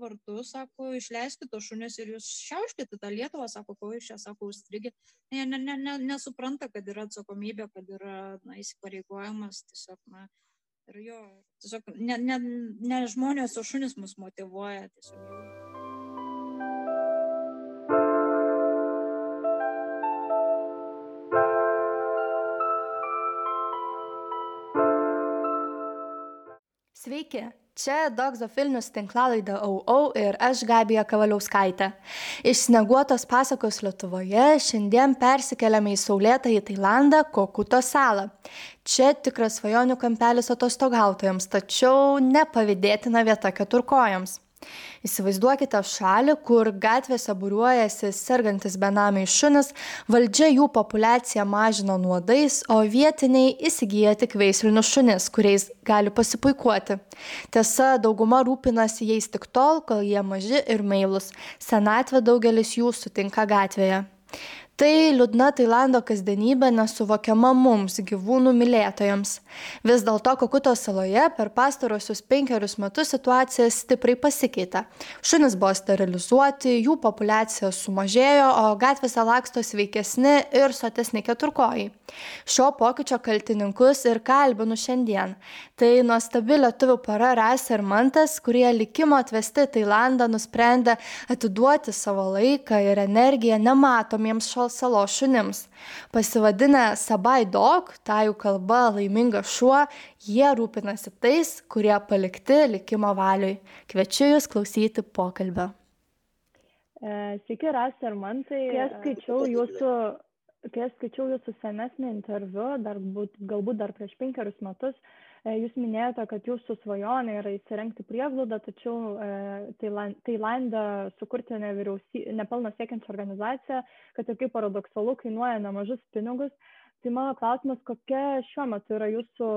vartus, sako, išleiskite tos šunis ir jūs šiauškite tą Lietuvą, sako, ko jūs čia, sako, užstrigė. Ne, ne, ne, ne, nesupranta, kad yra atsakomybė, kad yra na, įsipareigojimas, tiesiog, na, ir jo, tiesiog ne, ne, ne žmonės, o šunis mus motivuoja, tiesiog jau. Sveiki, čia Dogs of Vilnius tinklalaidė AUO ir aš Gabija Kavaliauskaitė. Iš sneguotos pasakos Lietuvoje šiandien persikeliame į saulėtą į Tailandą Kokuto salą. Čia tikras svajonių kampelis atostogautojams, tačiau nepavydėtina vieta keturkojams. Įsivaizduokite šalį, kur gatvėse būriuojasi sergantis benamiai šunis, valdžia jų populiaciją mažina nuodais, o vietiniai įsigyja tik veislinius šunis, kuriais gali pasipuikuoti. Tiesa, dauguma rūpinasi jais tik tol, kol jie maži ir meilus. Senatvė daugelis jų sutinka gatvėje. Tai liūdna Tailando kasdienybė nesuvokiama mums, gyvūnų mylėtojams. Vis dėlto Kokuto saloje per pastarosius penkerius metus situacija stipriai pasikeitė. Šunys buvo sterilizuoti, jų populiacija sumažėjo, o gatvėse laksto sveikesni ir sotesni keturkojai. Šio pokyčio kaltininkus ir kalbinu šiandien. Tai nuostabi lietuvių para Rasė ir Mantas, kurie likimo atvesti Tailandą nusprendė atiduoti savo laiką ir energiją nematomiems šios salos šunims. Pasivadinę Sabai Dog, tajų kalba laimingas šuo, jie rūpinasi tais, kurie palikti likimo valiui. Kviečiu Jūs klausyti pokalbio. E, sveiki, Rasti ir Mantai. Kai skaičiau jūsų, kai aš skaičiau jūsų senesnį interviu, dar būt, galbūt dar prieš penkerius metus, jūs minėjote, kad jūsų svajonė yra įsirengti prieglaudą, tačiau e, Tailande sukurti nepelno siekiančią organizaciją, kad ir kaip paradoksalu, kainuoja nemažus pinigus tai mano klausimas kokia šiuo metu yra jūsų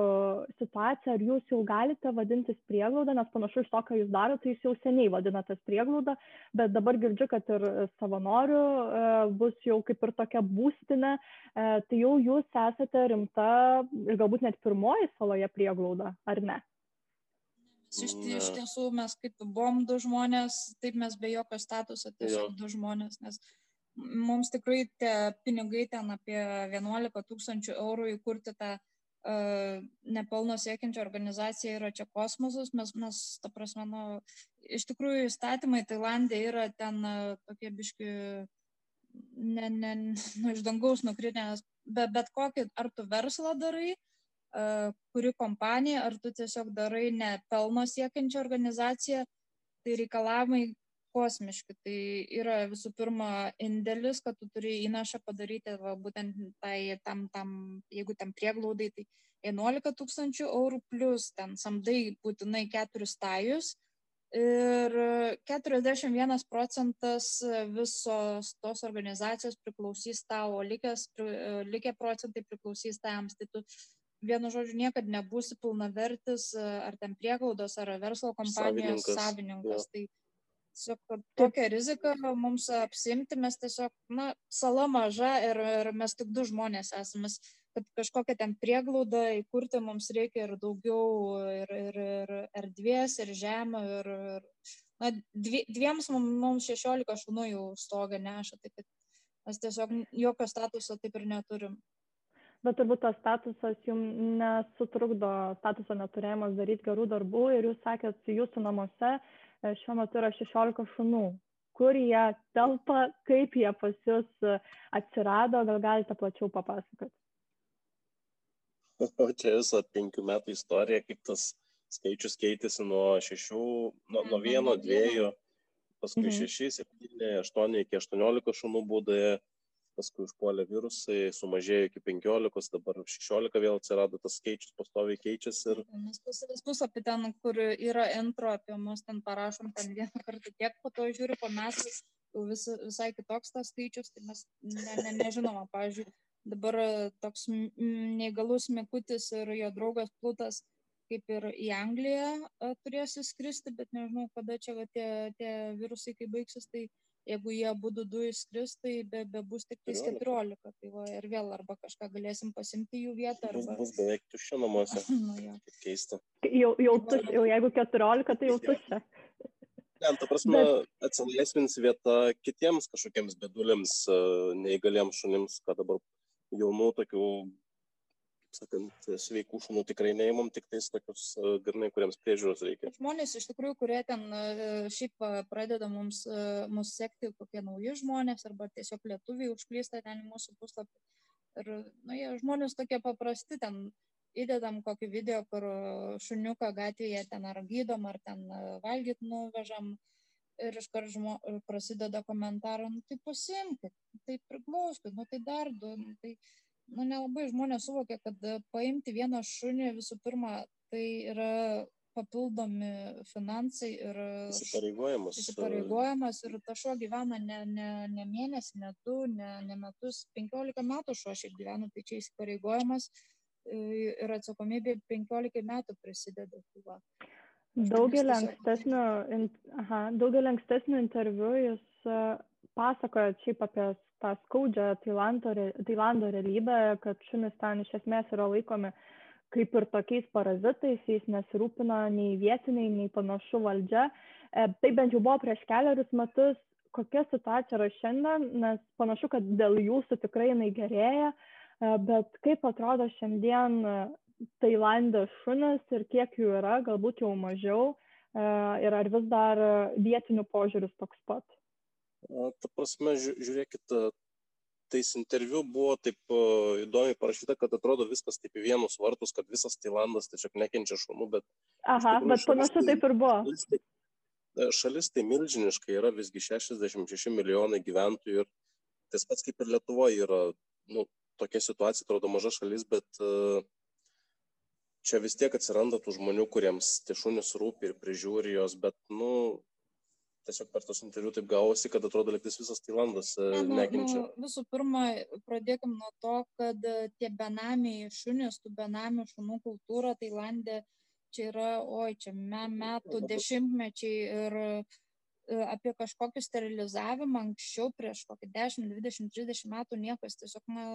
situacija? Ar jūs jau galite vadintis prieglauda nes panašu iš to ką jūs darot tai jūs jau seniai vadinatės prieglauda bet dabar girdžiu kad ir savanorių e, bus jau kaip ir tokia būstinė e, tai jau jūs esate rimta ir galbūt net pirmoji saloje prieglauda ar ne? Iš, iš tiesų mes kaip buvom du žmonės, taip mes be jokio statuso tiesiog du žmonės, nes mums tikrai tie pinigai ten apie 11 tūkstančių eurų įkurti tą uh, nepelno siekiančią organizaciją yra čia kosmosas, mes, mes ta prasme, nu, iš tikrųjų įstatymai Tailandė yra ten uh, tokie biški, ne, ne, nu, iš dangaus nukrinęs, bet, bet kokį, ar tu verslą darai, uh, kuri kompanija, ar tu tiesiog darai ne pelno siekiančią organizaciją, tai reikalavimai kosmiški. Tai yra visų pirma indėlis, kad tu turi įnašą padaryti, va, būtent tai, tam, tam, jeigu tam prieglaudai, tai 11 tūkstančių eurų plus ten samdai būtinai keturis tajus. Ir 41 procentas visos tos organizacijos priklausys tau, o likęs, likę procentai priklausys tams. Tai tu vienu žodžiu niekada nebūsi pilnavertis ar ten prieglaudos, ar verslo kompanijos savininkas. savininkas. Tai tiesiog tokią riziką mums apsimti, mes tiesiog, na, sala maža ir, ir mes tik du žmonės esame, kad kažkokią ten prieglaudą įkurti mums reikia ir daugiau, ir, ir, ir erdvės, ir žemę, ir, ir na, dvi, dviems mums 16 šunų jau stogą neša, tai kad mes tiesiog jokio statuso taip ir neturim. Bet turbūt tas statusas jums nesutrukdo, statuso neturėjimas daryti gerų darbų ir jūs sakėt, jūsų namuose uh, šiuo metu yra 16 šunų. Kur jie telpa, kaip jie pas jūs e, atsirado, gal galite plačiau papasakoti? O čia visą penkių metų istorija, kaip tas skaičius keitėsi nuo šešių, nuo, nuo vieno, dviejų, paskui mhm. šeši, septyni, aštuoni iki aštuoniolika šunų būdai paskui užpuolė virusai, sumažėjo iki 15, dabar 16 vėl atsirado, tas skaičius pastoviai keičiasi. Ir... Mes pas puslapį ten, kur yra intro apie mus, ten parašom ten vieną kartą tiek, po to žiūriu po jau vis, visai kitoks tas skaičius, tai mes ne, ne, nežinoma, pavyzdžiui, dabar toks neįgalus Mikutis ir jo draugas Plutas kaip ir į Angliją turės įskristi, bet nežinau, kada čia tie, tie virusai, kai baigsis, tai jeigu jie abudu du išskris, tai be, be bus tik tais 14. Tai va, ir vėl arba kažką galėsim pasimti jų vietą. Arba... Bus, bus beveik tuščia namuose. nu, ja. Keista. Jau, jau, tuš, jau jeigu 14, tai jau tuščia. ten, ta prasme, Bet... atsilaisvins vieta kitiems kažkokiems beduliams, e, neįgaliems šunims, kad dabar jaunų tokių, sakant, sveikų šunų tikrai neįmam, tik tais tokius e, grinai, kuriems priežiūros reikia. Žmonės iš tikrųjų, kurie ten e, šiaip pradeda mums, mus sekti, kokie nauji žmonės, arba tiesiog lietuviai užklysta ten į mūsų puslapį. Ir, na, jie žmonės tokie paprasti, ten įdedam kokį video, kur šuniuką gatvėje ten ar gydom, ar ten valgyt nuvežam ir iškart žmo, prasideda komentarai, nu tai pasimkit, tai priglauskit, nu tai dar du, nu, tai nu, nelabai žmonės suvokia, kad paimti vieną šunį visų pirma, tai yra papildomi finansai ir įsipareigojimas. įsipareigojimas ir ta šuo gyvena ne, ne, ne mėnesį, ne du, ne, ne metus, 15 metų šuo šiaip gyvena, tai čia įsipareigojimas ir atsakomybė 15 metų prisideda. Tai daugelį ankstesnių, aha, daugelį ankstesnių interviu jūs pasakoja šiaip apie tą skaudžią Tailando, Tailando realybę, kad šunis ten iš esmės yra laikomi kaip ir tokiais parazitais, jais nesirūpina nei vietiniai, nei panašu valdžia. E, tai bent jau buvo prieš keliarius metus, kokia situacija yra šiandien, nes panašu, kad dėl jūsų tikrai jinai gerėja. Bet kaip atrodo šiandien Tailandė šunis ir kiek jų yra, galbūt jau mažiau, ir ar vis dar vietinių požiūris toks pat? Ta prasme, žiūrėkit, tais interviu buvo taip įdomiai parašyta, kad atrodo viskas taip į vienus vartus, kad visas Tailandas tiesiog nekenčia šunų, bet... Aha, tikrųjų, bet panašu tai, taip ir buvo. Šalis tai, šalis tai milžiniškai yra visgi 66 milijonai gyventojų ir tas pats kaip ir Lietuvoje yra, nu, tokia situacija, atrodo maža šalis, bet čia vis tiek atsiranda tų žmonių, kuriems tie šunys rūpi ir prižiūri jos, bet, nu, tiesiog per tos interviu taip gavosi, kad atrodo, liktis visas Tailandas e, ne, nu, nekenčia. Nu, visų pirma, pradėkim nuo to, kad e, tie benamiai šunys, tų benamių šunų kultūra Tailandė čia yra, oi, čia metų, dešimtmečiai ir apie kažkokį sterilizavimą anksčiau, prieš kokį 10, 20, 30 metų niekas tiesiog na,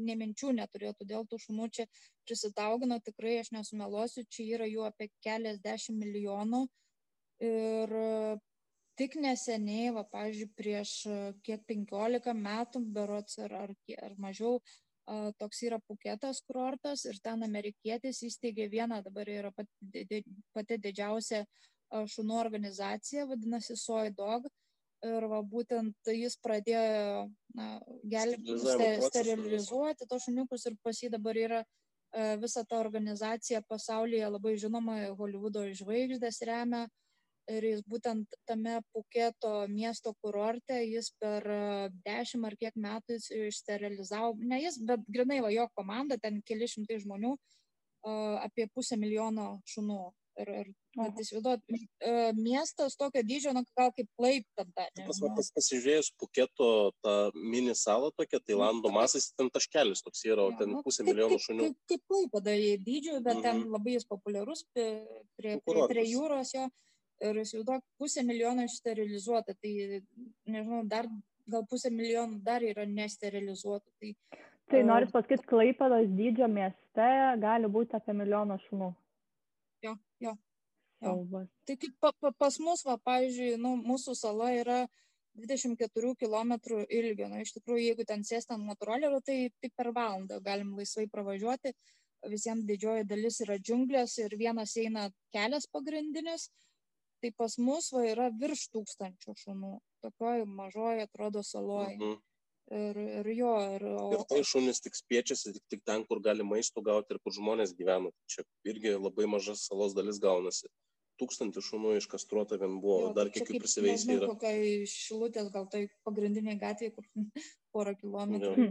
nė minčių neturėjo, todėl tų šunų čia prisitaugino, tikrai aš nesumeluosiu, čia yra jų apie keliasdešimt milijonų. Ir tik neseniai, va, pavyzdžiui, prieš kiek 15 metų, berots ar, ar, ar mažiau, toks yra Puketas kurortas ir ten amerikietis įsteigė vieną, dabar yra pati, pati didžiausia šunų organizacija, vadinasi Soy Dog. Ir va būtent jis pradėjo na, gelbėti, sterilizuoti tos šuniukus ir pas jį dabar yra e, visa ta organizacija pasaulyje labai žinoma, Hollywoodo žvaigždės remia ir jis būtent tame Puketo miesto kurorte, jis per dešimt ar kiek metų išsterilizavo, ne jis, bet grinai va jo komanda, ten keli šimtai žmonių, apie pusę milijono šunų ir, ir bet įsivaizduot, e, miestas tokio dydžio, nu, gal kaip Klaiptada. Pas, pas, pasižiūrėjus Puketo tą mini salą tokią, Tailando masas, ten taškelis toks yra, o ten nu, pusė milijono šunių. Kaip, kaip Klaipada dydžio, bet mm -hmm. ten mhm. labai jis populiarus prie, prie, prie, prie jūros jo. Ir įsivaizduok, pusė milijono išsterilizuota, tai nežinau, dar gal pusė milijonų dar yra nesterilizuota. Tai, tai norit pasakyti, Klaipados dydžio mieste gali būti apie milijoną šunų jo, jo. jo. Tai kaip pa, pa, pas mus, va, pavyzdžiui, nu, mūsų sala yra 24 km ilgio. Na, iš tikrųjų, jeigu ten sėsti ant motorollerio, tai tik per valandą galim laisvai pravažiuoti. Visiems didžioji dalis yra džiunglės ir vienas eina kelias pagrindinis. Tai pas mus va yra virš tūkstančių šunų. Tokioje mažoje atrodo saloje. Mhm. Ir, ir jo, ir... O... Ir tai šunys tik spiečiasi tik, tik ten, kur gali maisto gauti ir kur žmonės gyvena. Čia irgi labai maža salos dalis gaunasi. Tūkstantį šunų iškastruota vien buvo, jo, dar kiek jų prisiveisė yra. Kokia šilutės, gal tai pagrindinė gatvė, kur porą kilometrų. Jo.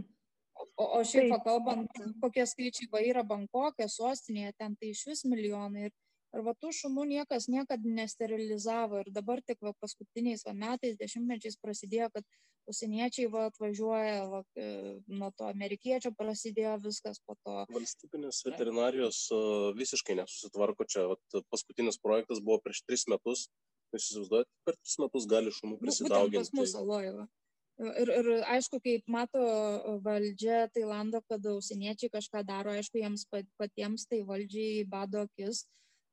O, o šiaip kalbant, kokie skaičiai va yra Bankokė, sostinėje, ten tai iš vis milijonai. Ir Ir va tų šunų niekas niekada nesterilizavo. Ir dabar tik va, paskutiniais va, metais, dešimtmečiais prasidėjo, kad užsieniečiai va, atvažiuoja, va, e, nuo to amerikiečio prasidėjo viskas po to. Valstybinės veterinarijos visiškai nesusitvarko čia. Va, paskutinis projektas buvo prieš tris metus. Jūs įsivaizduojate, per tris metus gali šunų nu, prisidauginti. Pas mus alojo. Ir, ir aišku, kaip mato valdžia Tailando, kad užsieniečiai kažką daro, aišku, jiems patiems tai valdžiai bado akis.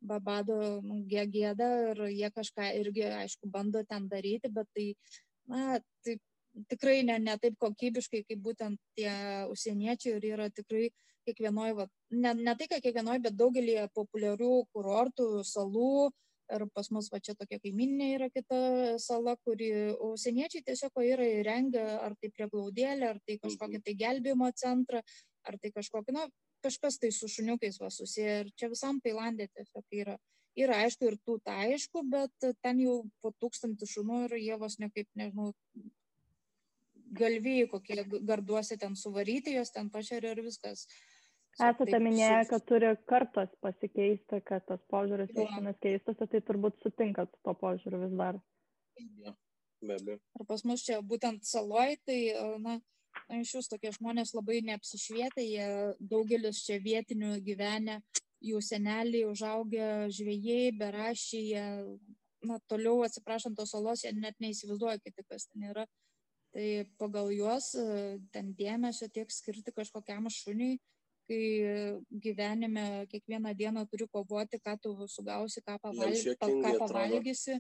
Babado nu, gėda ir jie kažką irgi, aišku, bando ten daryti, bet tai, na, tai tikrai ne, ne taip kokybiškai, kaip būtent tie užsieniečiai ir yra tikrai kiekvienoje, ne, ne tai, kad kiekvienoje, bet daugelį populiarių kurortų, salų, ir pas mus va čia tokia kaiminė yra kita sala, kuri užsieniečiai tiesiog yra įrengę, ar tai prieglaudėlė, ar tai kažkokį tai gelbėjimo centrą, ar tai kažkokį, na, kažkas tai su šuniukais va susiję. Ir čia visam Tailandė tiesiog yra. Yra aišku ir tų tai aišku, bet ten jau po tūkstantį šunų ir jie vos nekaip, nežinau, galvijai kokie garduosi ten suvaryti, jos ten pašeria ir viskas. Esate minėję, kad turi kartos pasikeisti, kad tas požiūris visuomet keistųsi, tai turbūt sutinkat su to požiūriu vis dar. Ja, be abejo. Ir pas mus čia būtent saloj, tai, na, iš jūs tokie žmonės labai neapsišvietę, jie daugelis čia vietinių gyvenę, jų seneliai užaugę žvėjai, berašiai, jie, na, toliau atsiprašant tos salos, jie net neįsivaizduoja, kiti kas ten yra. Tai pagal juos ten dėmesio tiek skirti kažkokiam šuniui, kai gyvenime kiekvieną dieną turi kovoti, ką tu sugausi, ką, pavalgy, ką pavalgysi,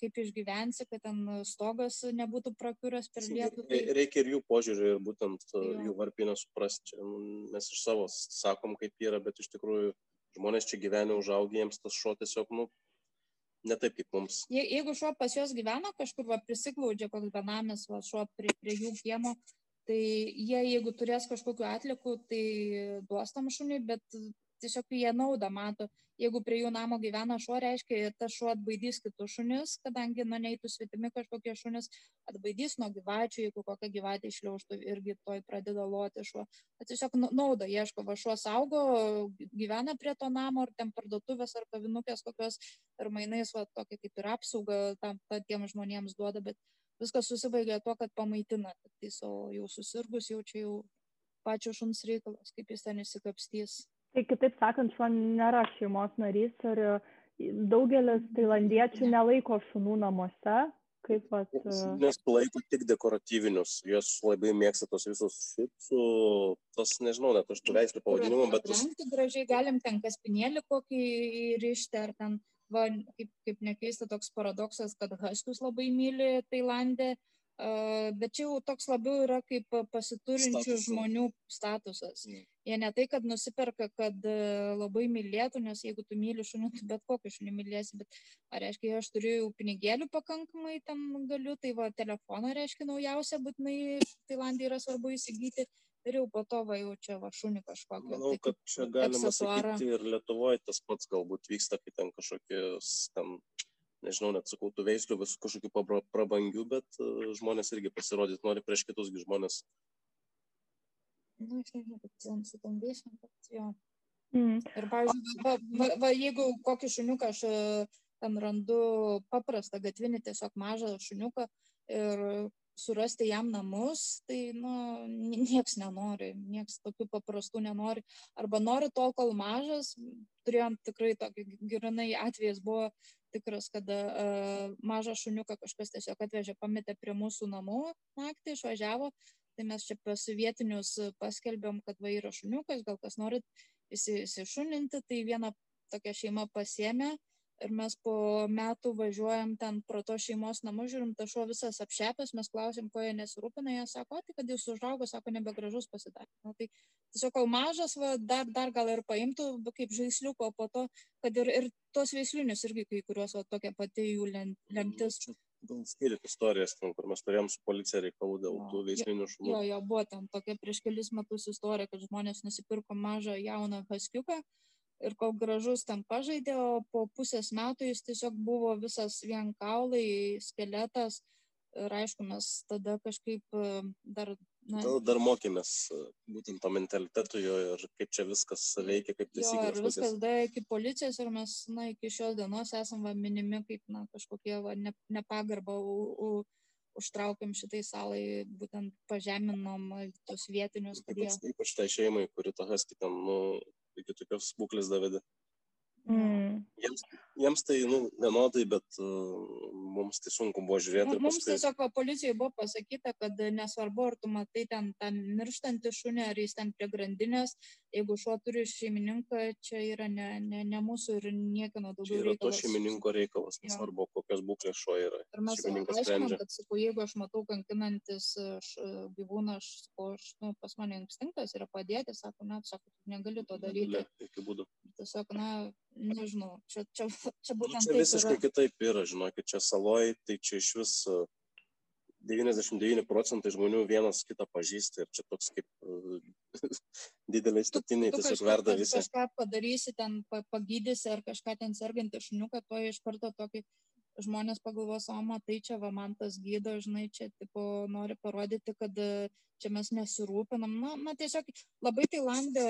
kaip išgyvensi, kad ten stogas nebūtų prakiuręs per lietų. Tai... Reikia ir jų požiūrį, ir būtent jo. jų varpinę suprasti. Nu, mes iš savo sakom, kaip yra, bet iš tikrųjų žmonės čia gyvenę užaugę, jiems tas šuo tiesiog, nu, ne taip kaip mums. Je, jeigu šuo pas juos gyvena kažkur, va, prisiglaudžia koks benamis, va, šuo prie, prie jų kiemo, tai jie jeigu turės kažkokiu atliku, tai duos tam šuniui, bet tiesiog jie naudą mato. Jeigu prie jų namo gyvena šuo, reiškia, tas šuo atbaidys kitus šunis, kadangi, na, neįtų svetimi kažkokie šunis, atbaidys nuo gyvačių, jeigu kokią gyvatę išliauštų irgi toj pradeda loti šuo. Bet tiesiog naudą ieško, va šuo saugo, gyvena prie to namo, ar ten parduotuvės, ar kavinukės kokios, ir mainais, va, tokia kaip ir apsauga tam patiems žmonėms duoda, bet viskas susibaigia tuo, kad pamaitina, tai savo jau susirgus, jau čia jau pačio šuns reikalas, kaip jis ten įsikapstys. Tai kitaip sakant, šuo nėra šeimos narys ir daugelis tailandiečių nelaiko šunų namuose. Kaip pat... Nes laiko tik dekoratyvinius, jos labai mėgsta tos visus šipsų, tas nežinau, net aš tų veislių pavadinimų, bet... Tas... Gražiai galim ten kaspinėlį kokį įrišti ar ten va, kaip, kaip nekeista toks paradoksas, kad Haskius labai myli Tailandę, bet čia jau toks labiau yra kaip pasiturinčių Status. žmonių statusas. Mm. Jie ne tai, kad nusiperka, kad labai mylėtų, nes jeigu tu myli šunį, tu bet kokį šunį mylėsi, bet ar reiškia, aš turiu pinigėlių pakankamai tam galiu, tai va telefoną reiškia naujausia, būtinai Tailandai yra svarbu įsigyti ir jau po to va jau čia va šunį kažkokį. Manau, tai kad čia galima sakyti ir Lietuvoje tas pats galbūt vyksta, kai ten kažkokius ten, nežinau, net sakau, tų veislių vis kažkokių prabangių, bet uh, žmonės irgi pasirodyti nori prieš kitusgi žmonės. Na, nu, aš nežinau, kad ten su tom veislėm, bet jo. Mm. Ir, pavyzdžiui, va, va, va, jeigu kokį šuniuką aš e, ten randu paprastą gatvinį, tiesiog mažą šuniuką ir surasti jam namus, tai, nu, nieks nenori, nieks tokių paprastų nenori. Arba nori tol, kol mažas, turėjom tikrai tokį girinai atvejais buvo tikras, kada uh, mažą šuniuką kažkas tiesiog atvežė, pametė prie mūsų namų naktį, išvažiavo, tai mes čia pas vietinius paskelbėm, kad va yra šuniukas, gal kas norit įsišuninti, tai viena tokia šeima pasėmė ir mes po metų važiuojam ten pro to šeimos namus, žiūrim, ta šuo visas apšepęs, mes klausim, ko jie nesirūpina, jie sako, tai kad jis užaugo, sako, nebegražus pasidarė. Na, tai tiesiog kol mažas, va, dar, dar gal ir paimtų kaip žaisliuko, po to, kad ir, ir tos veislinius irgi kai kuriuos, va, tokia pati jų lemtis. Gal skiriat istorijas, ten, kur mes turėjom su policija reikalų dėl jo, tų veislinių šunų. Jo, jo, buvo ten tokia prieš kelis metus istorija, kad žmonės nusipirko mažą jauną haskiuką ir kol gražus ten pažaidė, o po pusės metų jis tiesiog buvo visas vien kaulai, skeletas. Ir aišku, mes tada kažkaip e, dar... Na, dar, dar mokėmės e, būtent to mentaliteto jo ir kaip čia viskas veikia, kaip taisyklės. Ir viskas davė iki policijos ir mes, na, iki šios dienos esam va, minimi kaip, na, kažkokie va, ne, nepagarba u, u, užtraukėm šitai salai, būtent pažeminom tos vietinius. Ypač, ypač tai šeimai, kuri tą haskį ten, nu, iki tokios būklės davedė. Mm. Jiems, jiems tai nu, vienodai, bet uh, mums tai sunku buvo žiūrėti. Mums paskui... tiesiog va, policijai buvo pasakyta, kad nesvarbu, ar tu matai ten tą mirštantį šunį, ar jis ten prie grandinės, jeigu šuo turi šeimininką, čia yra ne, ne, ne mūsų ir niekieno daugiau. Čia yra reikalas. to šeimininko reikalas, nesvarbu, kokios būklės šuo yra. Ir mes aiškinam, kad, sakau, jeigu aš matau kankinantis gyvūną, aš, sakau, aš, nu, pas mane instinktas yra padėti, sako, net, sako, negali to daryti. Būdų. Tiesiog, na, nežinau, čia, čia, čia nu, būtent. Nu, čia visiškai yra. kitaip yra, žinokit, čia saloj, tai čia iš vis 99 procentai žmonių vienas kitą pažįsta ir čia toks kaip dideliai statiniai tiesiog verda visi. Kažką padarysi, ten pagydysi ar kažką ten sergantį šuniuką, to iš karto tokį žmonės pagalvos, o matai, čia va man tas gydo, žinai, čia tipo nori parodyti, kad čia mes nesirūpinam. Na, na tiesiog labai Tailandė,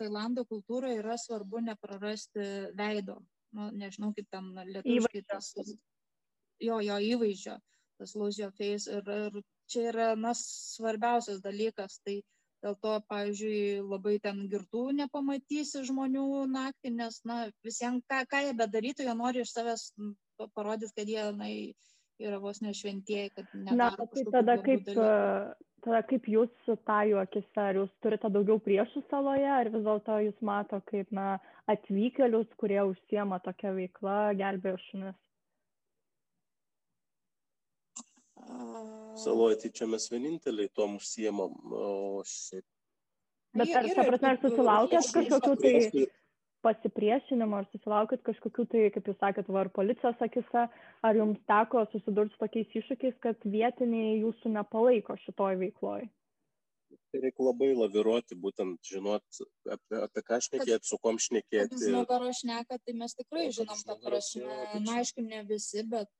Tailando kultūra yra svarbu neprarasti veido. Nu, nežinau, kaip ten lietuviškai tas. Jo, jo įvaizdžio, tas lose your face. Ir, ir čia yra, na, svarbiausias dalykas. Tai dėl to, pavyzdžiui, labai ten girtų nepamatysi žmonių naktį, nes, na, visiems, ką, ką jie bedarytų, jie nori iš savęs parodyti, kad jie, na, yra vos nešventieji, kad ne. Na, tai tada kaip, dalykų tada kaip jūs tą jų akise, ar jūs turite daugiau priešų saloje, ar vis dėlto jūs mato kaip na, atvykėlius, kurie užsiema tokią veiklą, gelbėjo šunis? Saloje tai čia mes vieninteliai tom užsiemam, o šiaip. Bet ar, ta prasme, ar susilaukęs kažkokių tai pasipriešinimo, ar susilaukit kažkokių tai, kaip jūs sakėt, var policijos akise, ar jums teko susidurti su tokiais iššūkiais, kad vietiniai jūsų nepalaiko šitoj veikloj? Tai reikia labai laviruoti, būtent žinot, apie, apie ką šnekėti, su kom šnekėti. Jeigu nugaro šneka, tai mes tikrai žinom tą prasme. Na, aišku, ne visi, bet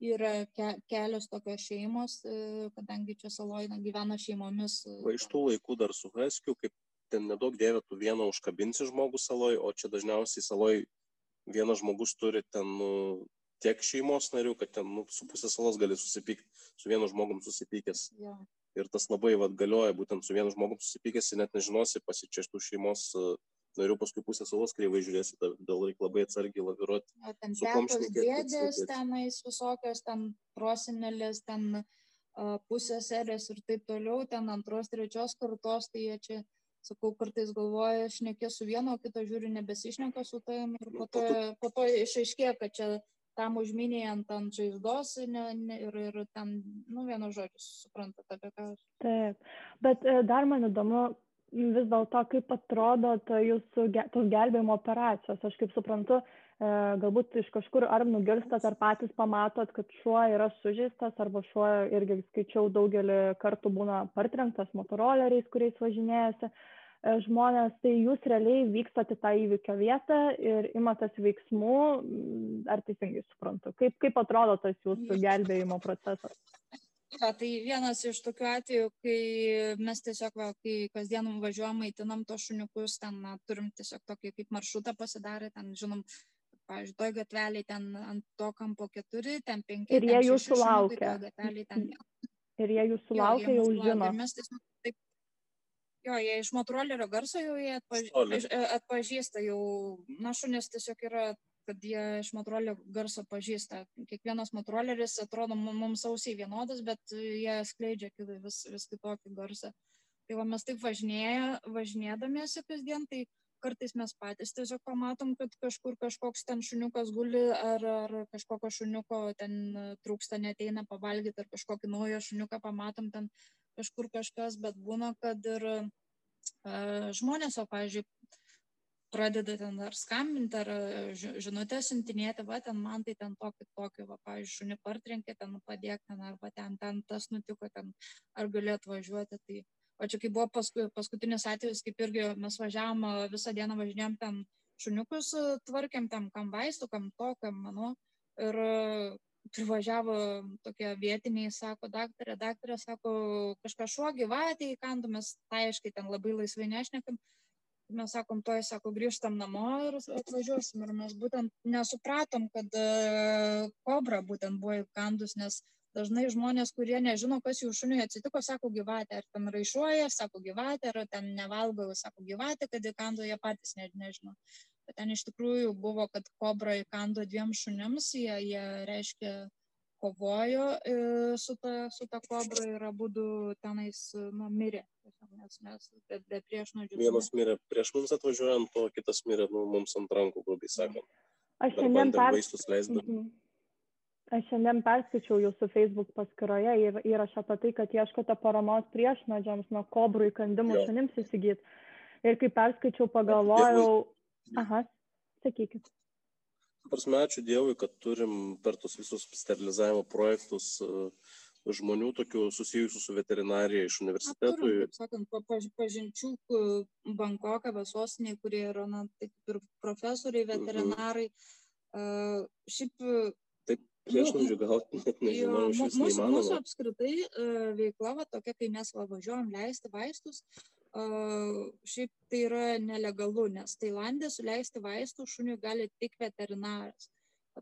yra ke kelios tokios šeimos, e, kadangi čia saloje gyvena šeimomis. E, Va iš tų laikų dar su Haskiu, kaip ten nedaug dievė tu vieną užkabinsi žmogų saloj, o čia dažniausiai saloj vienas žmogus turi ten nu, tiek šeimos narių, kad ten nu, su pusė salos gali susipykti, su vienu žmogum susipykęs. Ja. Ir tas labai vad galioja, būtent su vienu žmogum susipykęs, net nežinosi pasičieštų šeimos uh, narių, paskui pusę salos kreivai žiūrėsi, dėl reikia labai atsargiai laviruoti. O ten tetos dėdės, tenais visokios, ten prosinelės, ten uh, pusės serės ir taip toliau, ten antros, trečios kartos, tai jie čia sakau, kartais galvoja, šnekė su vienu, o kito žiūri nebesišneka su tavim ir po to, po to išaiškė, kad čia tam užminėjai ant ant žaizdos ne, ne, ir, ir ten, nu, vienu žodžiu, suprantate apie ką. Taip, bet e, dar man įdomu, vis dėlto, kaip atrodo ta jūsų tos gelbėjimo operacijos. Aš kaip suprantu, galbūt iš kažkur ar nugirstat, ar patys pamatot, kad šuo yra sužeistas, arba šuo irgi skaičiau daugelį kartų būna partrenktas motoroleriais, kuriais važinėjasi. E, žmonės, tai jūs realiai vykstate tą įvykio vietą ir imatės veiksmų, ar teisingai suprantu, kaip, kaip atrodo tas jūsų gelbėjimo procesas? Ja, tai vienas iš tokių atvejų, kai mes tiesiog, va, kai kasdien važiuojam, maitinam tos šuniukus, ten na, turim tiesiog tokį kaip maršrutą pasidarę, ten žinom, pavyzdžiui, toj gatvelį ten ant to kampo keturi, ten penki. Ir jie jūsų laukia. Ir jie jūsų laukia, jau žino. Ir mes tiesiog taip Jo, jie iš motrolerio garso jau jie atpaž... E, atpažįsta, jau, na, šunės tiesiog yra, kad jie iš motrolerio garso pažįsta. Kiekvienas motroleris atrodo mums ausiai vienodas, bet jie skleidžia vis, vis kitokį garsą. Tai va, mes taip važinėja, važinėdamiesi kasdien, tai kartais mes patys tiesiog pamatom, kad kažkur kažkoks ten šuniukas guli, ar, ar kažkokio šuniuko ten trūksta, neteina pavalgyti, ar kažkokį naują šuniuką pamatom ten kažkur kažkas, bet būna, kad ir uh, žmonės, o, pavyzdžiui, pradeda ten ar skambinti, ar žinutę siuntinėti, va, ten man tai ten tokį, tokį, va, pavyzdžiui, šunį partrenkė, ten padėk ten, arba ten, ten tas nutiko, ten, ar galėtų važiuoti. Tai, o čia kai buvo pasku, paskutinis atvejis, kaip irgi mes važiavom, visą dieną važinėjom ten šuniukus, tvarkėm tam, kam vaistų, kam to, kam mano. Ir privažiavo tokie vietiniai, sako, daktarė, daktarė, sako, kažką šuo gyvatė įkandų, mes tai aiškiai ten labai laisvai nešnekam. Mes sakom, toj, sako, grįžtam namo ir atvažiuosim. Ir mes būtent nesupratom, kad uh, kobra būtent buvo įkandus, nes dažnai žmonės, kurie nežino, kas jų šuniui atsitiko, sako gyvatė, ar ten raišuoja, sako gyvatė, ar ten nevalgo, sako gyvatė, kad įkando, jie patys ne, nežino bet ten iš tikrųjų buvo, kad kobra įkando dviem šunims, jie, jie reiškia kovojo e, su ta, su ta kobra ir abu tenais nu, mirė. Nes mes be, be priešnodžių. Vienas mirė prieš mums atvažiuojant, o kitas mirė nu, mums ant rankų, grubiai sakant. Aš šiandien per... Aš šiandien perskaičiau jūsų Facebook paskyroje ir įrašą apie tai, kad ieškote paramos priešnodžiams nuo kobrų įkandimų šunims įsigyti. Ir kai perskaičiau, pagalvojau, aha, sakykit prasme, ačiū Dievui, kad turim per tus visus sterilizavimo projektus e, žmonių tokių susijusių su veterinarija iš universitetų. Taip sakant, pažinčių Bankoką, Vesosiniai, kurie yra na, taip ir profesoriai, mhm. veterinarai. Mhm. Uh, šiaip Taip, priešnuodžių gauti net nežinau, iš vis mūsų, neįmanoma. Mūsų apskritai uh, veikla va, tokia, kai mes va, važiuojam leisti vaistus, šiaip tai yra nelegalu, nes Tailandė suleisti vaistų šuniui gali tik veterinaras.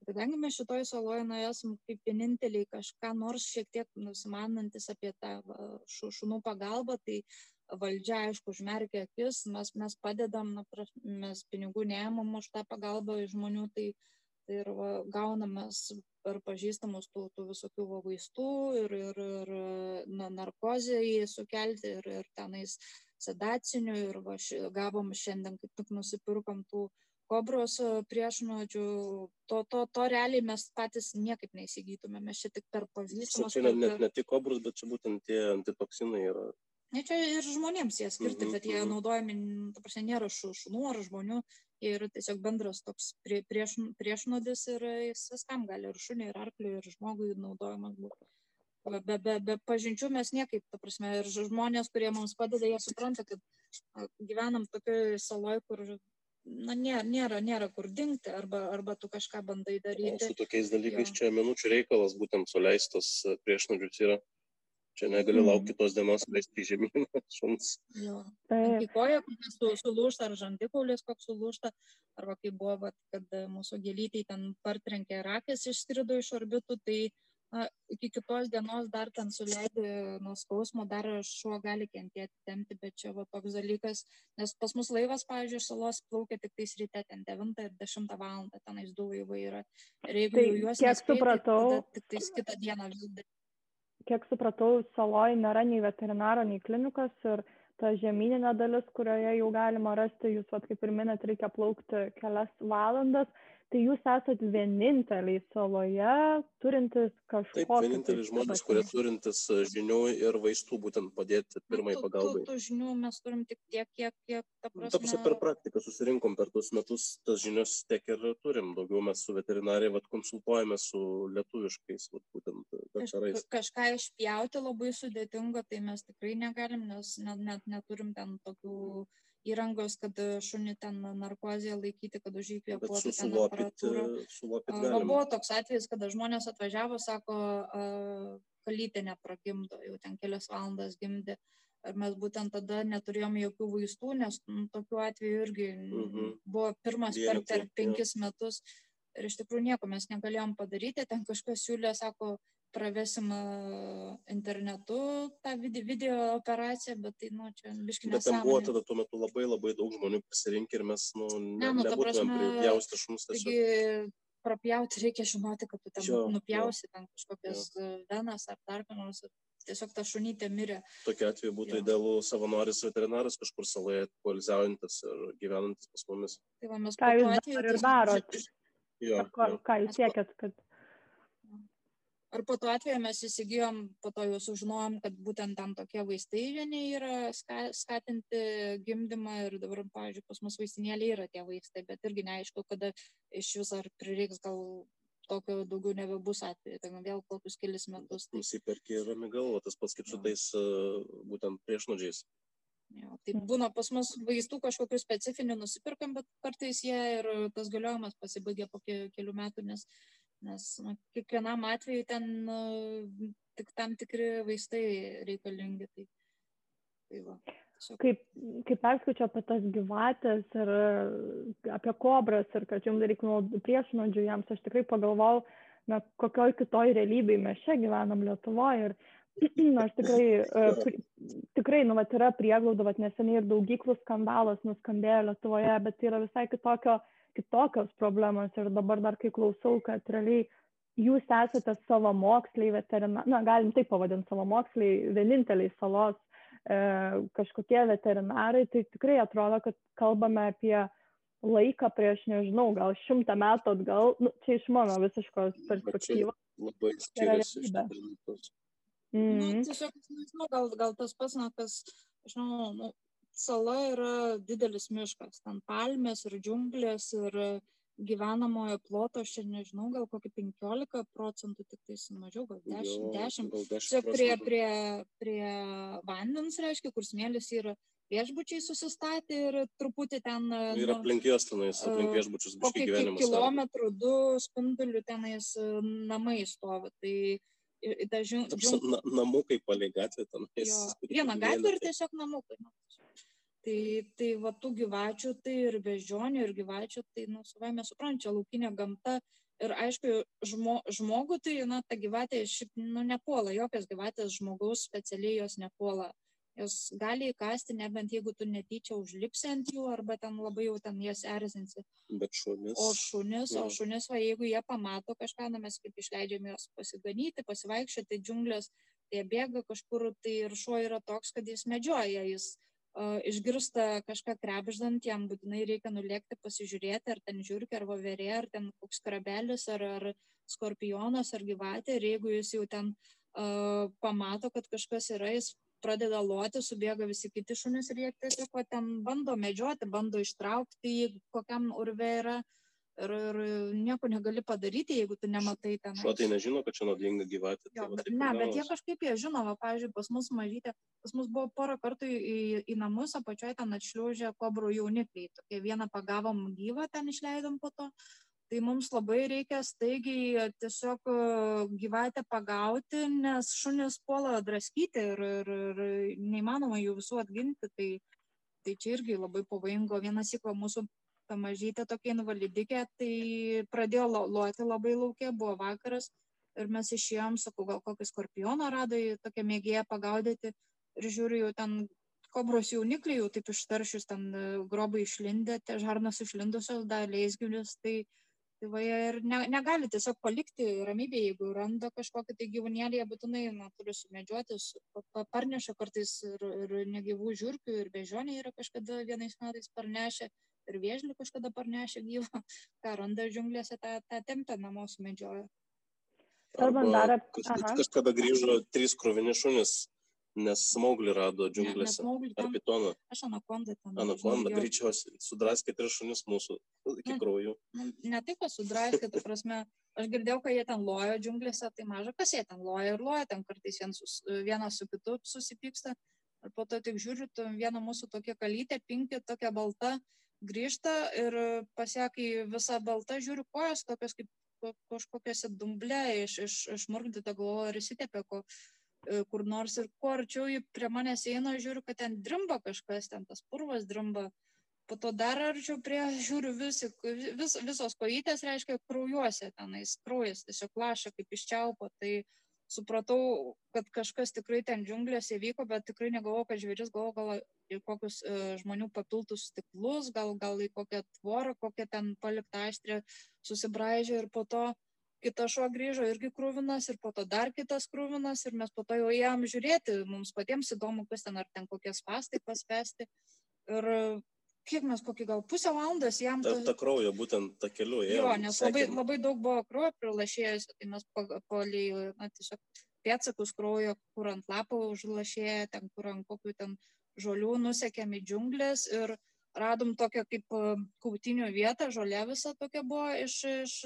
Kadangi mes šitoj saloje nu, esam kaip vieninteliai kažką nors šiek tiek nusimanantis apie tą šunų pagalbą, tai valdžia, aišku, užmerkia akis, mes, mes padedam, na, mes pinigų neėmam už tą pagalbą iš žmonių, tai, tai ir va, gaunamas per pažįstamus tų, tų visokių va, vaistų ir, ir, ir na, narkozę jį sukelti ir, ir tenais sedacinių ir va, ši, gavom šiandien, kaip tik nusipirkom tų kobros e, priešnuodžių, to, to, to realiai mes patys niekaip neįsigytume, mes čia tik per pažįstamus. Čia ne, ne, ne tik kobrus, bet čia būtent tie antitoksinai yra. Ne, čia ir žmonėms jie skirti, bet jie mhm. naudojami, ta prasme, nėra šunų ar žmonių, yra tiesiog bendras toks prie, prieš, priešnodis ir jis viskam gali ir šuniui, ir arkliui, ir žmogui naudojamas būti be, be, be pažinčių mes niekaip, ta prasme, ir žmonės, kurie mums padeda, jie supranta, kad gyvenam tokioje saloje, kur na, nėra, nėra, nėra kur dingti, arba, arba tu kažką bandai daryti. O su tokiais dalykais jo. čia minučių reikalas, būtent suleistas priešnodžius yra. Čia negali mm. laukti kitos dienos, leisti į žemyną šuns. Tai koja, su, sulūšta, ar žandikaulis koks sulūšta, arba kaip buvo, vat, kad mūsų gėlytai ten partrenkė rakės išskrido iš orbitų, tai na, iki kitos dienos dar ten suleidi nuo skausmo, dar šuo gali kentėti, temti, bet čia va toks dalykas, nes pas mus laivas, pavyzdžiui, salos plaukia tik tais ryte, ten 9 ir 10 val. tenais du laivai yra. Ir jeigu tai, juos kiek nespėti, supratau, tik tais kitą dieną vis dar. Kiek supratau, saloje nėra nei veterinaro, nei klinikos ir ta žemyninė dalis, kurioje jau galima rasti, jūs, vat, kaip ir minėt, reikia plaukti kelias valandas tai jūs esat vieninteliai saloje turintis kažkokį. Taip, vieninteliai tai žmonės, kurie turintis e, žinių ir vaistų būtent padėti pirmai pagalbai. Tų, tų žinių mes turim tik tiek, kiek, kiek ta prasme. Ta prasme, per praktiką susirinkom per tuos metus, tas žinias tiek ir turim. Daugiau mes su veterinariai vat, konsultuojame su lietuviškais, vat, būtent daktarais. Kaž, kažką išpjauti labai sudėtinga, tai mes tikrai negalim, nes net, net neturim ten tokių. Mm įrangos, kad šunį ten narkozėje laikyti, kad už jį kvėpuotų ten aparatūrą. Buvo toks atvejis, kada žmonės atvažiavo, sako, kalytė nepragimdo, jau ten kelias valandas gimdė. Ir mes būtent tada neturėjom jokių vaistų, nes nu, tokiu atveju irgi mhm. buvo pirmas per, per penkis metus. Ir iš tikrųjų nieko mes negalėjom padaryti. Ten kažkas siūlė, sako, pravesim internetu tą video, operaciją, bet tai, nu, čia biškinė. Bet ten buvo tada tuo metu labai labai daug žmonių pasirinkę ir mes, nu, ne, nu, nebūtumėm pripjausti tiesiog. Taigi, prapjauti reikia žinoti, kad tu ten jo, nupjausi jo. ten kažkokias jo. venas ar dar ką nors. Tiesiog ta šunytė mirė. Tokiu atveju būtų idealu savanoris veterinaras kažkur saloje poilsiaujantis ir gyvenantis pas mumis. Tai va, mes ką jūs atveju, ir darot? Jo, ką, ką jūs siekėt, kad ar po to atveju mes įsigijom, po to jau sužinojom, kad būtent tam tokie vaistai vieni yra skatinti gimdymą ir dabar, pavyzdžiui, pas mus vaistinėlė yra tie vaistai, bet irgi neaišku, kada iš vis ar prireiks gal tokio daugiau nebebus atveju, tai vėl kokius kelis metus. Tai... Nusiperki rami galvo, tas pats kaip su tais būtent priešnodžiais. Jo, tai būna pas mus vaistų kažkokių specifinių nusipirkam, bet kartais jie ir tas galiojimas pasibaigia po kelių metų, nes nes nu, kiekvienam atveju ten nu, tik tam tikri vaistai reikalingi. Tai, tai va. Kaip, kaip perskaičiau apie tas gyvatės ir apie kobras ir kad jums reikia priešnodžių jiems, aš tikrai pagalvojau, na, kokioj kitoj realybėj mes čia gyvenam Lietuvoje. Ir aš tikrai, uh, tikrai, nu, vat yra prieglauda, vat neseniai ir daugyklų skandalas nuskambėjo Lietuvoje, bet tai yra visai kitokio uh, kitokios problemos ir dabar dar kai klausau, kad realiai jūs esate savo moksliai veterinarai, na, galim taip pavadinti savo moksliai, vieninteliai salos e, kažkokie veterinarai, tai tikrai atrodo, kad kalbame apie laiką prieš, nežinau, gal šimtą metų atgal, nu, čia iš mano visiškos perspektyvos. Labai skiriasi iš dalykus. Mm -hmm. nu, tiesiog, nežinau, gal, gal tas pats, na, kas, žinau, nu, sala yra didelis miškas, ten palmės ir džiunglės ir gyvenamojo ploto, aš čia nežinau, gal kokį 15 procentų, tik tai mažiau, gal 10, 10. Tiesiog prie, prie, prie vandens, reiškia, kur smėlis yra viešbučiai susistatė ir truputį ten... Ir nu, aplink jos tenais, aplink viešbučius biškai gyvenimas. Kilometrų, du spindulių tenais namai stovi. Tai dažniau... Džiung... Na, namukai palei gatvę tenais. Viena gatvė ir tiesiog namukai. Nu. Tai, tai va tų gyvačių, tai ir beždžionių, ir gyvačių, tai, nu, savai mes suprantam, laukinė gamta. Ir aišku, žmo, žmogų, tai, na, ta gyvatė šiaip, nu, nepuola, jokios gyvatės žmogaus specialiai jos nepuola. Jos gali įkasti, nebent jeigu tu netyčia užlipsi ant jų, arba ten labai jau ten jas erzinsi. Bet šunis. O šunis, ja. o šunis, va, jeigu jie pamato kažką, na, mes kaip išleidžiame juos pasiganyti, pasivaikščioti džiunglės, tai jie bėga kažkur, tai ir šuo yra toks, kad jis medžioja, jis išgirsta kažką krebždant, jam būtinai reikia nulėkti pasižiūrėti, ar ten žiūrkė, ar voverė, ar ten koks krabelis, ar, ar skorpionas, ar gyvatė. Ir jeigu jis jau ten uh, pamato, kad kažkas yra, jis pradeda loti, subėga visi kiti šunys ir jie tiesiog ten bando medžioti, bando ištraukti, kokiam urve yra. Ir, ir nieko negali padaryti, jeigu tu nematai ten. Šuo tai nežino, kad čia nuodinga gyvatė. Tai jo, bet, ne, bet jie kažkaip jie žino, va, pavyzdžiui, pas mus mažytė, pas mus buvo porą kartų į, į namus, apačioje ten atšliaužė kobrų jaunikliai. Tokie vieną pagavom gyvą, ten išleidom po to. Tai mums labai reikia staigiai tiesiog e, gyvatę pagauti, nes šunis puola draskyti ir, ir, ir neįmanoma jų visų atginti. Tai, tai čia irgi labai pavojingo. Vienas įkva mūsų ta mažytė tokia invalidikė, tai pradėjo loti labai laukia, buvo vakaras ir mes išėjom, sakau, gal kokį skorpioną rado, tokia mėgėja pagaudyti ir žiūriu, jau ten kobros jaunikliai, jau taip ištaršius, ten e, grobai išlindę, tie žarnos išlindusios, dar leisgiulis, tai, tai va jie ir ne, negali tiesiog palikti ramybėje, jeigu randa kažkokį tai gyvūnėlį, jie būtinai na, turi sumedžioti, parneša kartais ir, ir negyvų žiūrkių, ir bežionė yra kažkada vienais metais parnešę ir vėžlį kažkada parnešė gyvą, ką randa džiunglėse, tą, tą tempę namo sumedžiojo. Kalbant dar apie... Kažkada grįžo trys krovini šunis, nes smauglį rado džiunglėse. Ne, ar pitoną. Aš anakondą ten. Anakondą, greičiausiai. Sudraskė tris šunis mūsų iki ne, kraujo. Ne, ne taip, kad sudraskė, tu prasme, aš girdėjau, kad jie ten lojo džiunglėse, tai maža, kas jie ten loja ir loja, ten kartais vienas su, vienas su kitu susipyksta. Ir po to tik žiūriu, viena mūsų tokia kalytė, pinkė, tokia balta, grįžta ir pasiekai visą baltą, žiūriu kojas, tokios kaip kažkokiose dumble iš, iš, išmurgdyta galvo ir įsitepė ko, kur nors ir kuo arčiau jį prie manęs eina, žiūriu, kad ten drimba kažkas, ten tas purvas drimba. Po to dar arčiau prie, žiūriu, visi, vis, visos kojytės reiškia kraujuose, tenais kraujas tiesiog laša kaip iš čiaupo. Tai supratau, kad kažkas tikrai ten džiunglėse vyko, bet tikrai negalvoju, kad žvėris galvoju gal į kokius e, žmonių papiltus stiklus, gal, gal į kokią tvorą, kokią ten paliktą aštrę susibražė ir po to kitas šuo grįžo irgi krūvinas ir po to dar kitas krūvinas ir mes po to jau jam žiūrėti, mums patiems įdomu, kas ten ar ten kokias pastai paspesti. Ir kiek mes kokį gal pusę valandos jam... Ta, ta kraujo, būtent ta keliu. Jo, nes labai, labai daug buvo kraujo prilašėjus, tai mes palei, na, tiesiog pėtsakus kraujo, kur ant lapo užlašėję, ten kur ant kokių ten žolių nusekėm į džiunglės ir radom tokią kaip e, kautinių vietą, žolė visa tokia buvo iš, iš,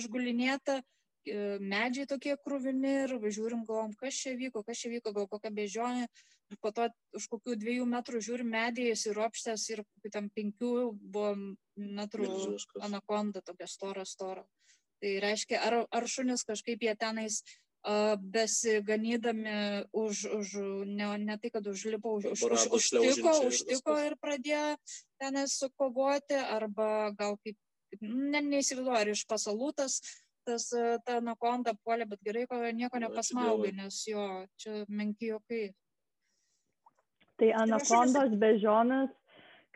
išgulinėta E, medžiai tokie krūvini ir žiūrim, galvom, kas čia vyko, kas čia vyko, gal kokia bežionė. Ir po to už kokių dviejų metrų žiūrim medijas ir opštės ir tam penkių buvo metrų anakonda, tokia stora, stora. Tai reiškia, ar, ar šunis kažkaip jie tenais besiganydami už, už ne, ne tai, kad užlipo, už, už, už, užtiko, užtiko ir pradėjo tenais sukovoti, arba gal kaip, kaip ne, neįsivaizduoju, ar iš pasalutas tas e, ta anakonda puolė, bet gerai, ko nieko nepasmaugai, nes jo, čia menki jokai. Tai anakondos bežionas,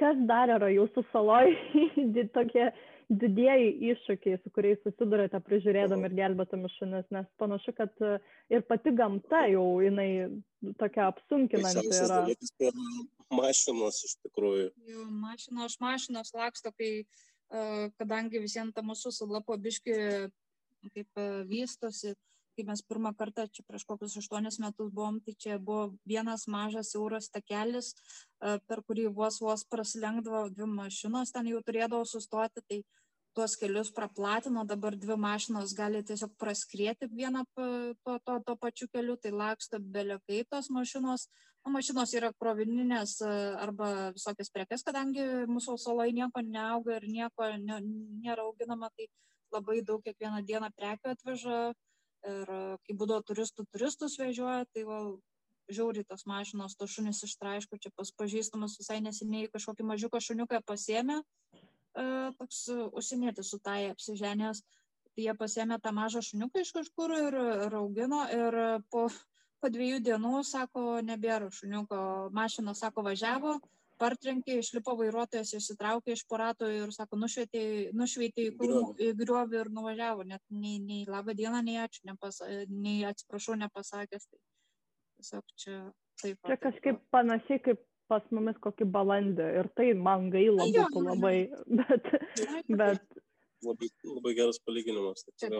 kas dar yra jūsų saloj, tokie didieji iššūkiai, su kuriais susidurėte prižiūrėdami ir gelbėtami šunis, nes panašu, kad e, ir pati gamta jau jinai tokia apsunkinanti yra. Mašinos iš tikrųjų. Jau, mašinos, mašinos laksto, kai, kadangi visiems ta mūsų sulapo biški kaip uh, vystosi, kai mes pirmą kartą čia prieš kokius aštuonis metus buvom, tai čia buvo vienas mažas siauras takelis, per kurį vos vos prasilenkdavo dvi mašinos, ten jau turėdavo sustoti, tai tuos kelius praplatino, dabar dvi mašinos gali tiesiog praskrieti vieną to, to, to pačiu keliu, tai laksto belekai tos mašinos. O mašinos yra krovininės arba visokias prekes, kadangi mūsų saloje nieko neauga ir nieko ne, nėra auginama, tai labai daug kiekvieną dieną prekių atveža. Ir kai būdavo turistų turistus vežioja, tai va, žiauriai tos mašinos, tos šunys ištraiško, čia pas pažįstamas visai neseniai kažkokį mažiuką šuniuką pasėmė, toks užsienietis su tai apsiženęs, tai jie pasėmė tą mažą šuniuką iš kažkur ir, ir augino ir po, po dviejų dienų, sako, nebėra šuniuko, mašina, sako, važiavo, partrenkė, išlipo vairuotojas, išsitraukė iš porato ir, sako, nušvietė, nušvietė į, krūmų, į griovį ir nuvažiavo, net nei, nei labą dieną, nei ačiū, nepas, nei atsiprašau nepasakęs. Tai tiesiog čia taip. Čia kažkaip panašiai kaip pas mumis kokį balandį ir tai man gaila būtų labai, bet, bet... Labai, labai geras palyginimas. Tai čia,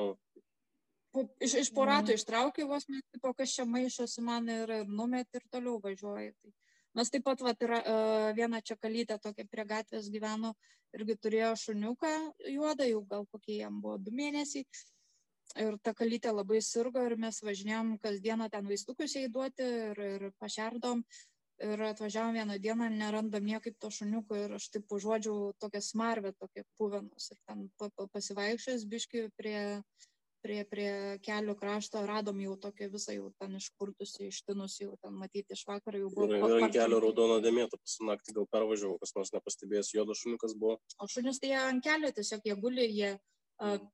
po, iš, iš porato ištraukė vos, po kas čia maišosi man ir, ir numet ir toliau važiuoja. Tai Mes taip pat vat, yra, uh, viena čia kalytė tokia prie gatvės gyveno, irgi turėjo šuniuką juodą, jau gal kokie jam buvo du mėnesiai. Ir ta kalytė labai sirgo ir mes važinėjom kasdieną ten vaistukus įduoti ir, ir pašerdom. Ir atvažiavom vieną dieną, nerandam niekaip to šuniuko ir aš taip užuodžiau tokią smarvę, tokią puvenus. Ir ten pasivaikščiojęs biški prie, uh, prie, prie kelio krašto radom jau tokią visą jau ten iškurtusi, ištinusi, jau ten matyti iš vakaro jau buvo. Ir, ir ant kelio raudona dėmėta, pas naktį gal pervažiavau, kas nors nepastebėjęs, juodas šuniukas buvo. O šunis tai ant kelio tiesiog jie guli, jie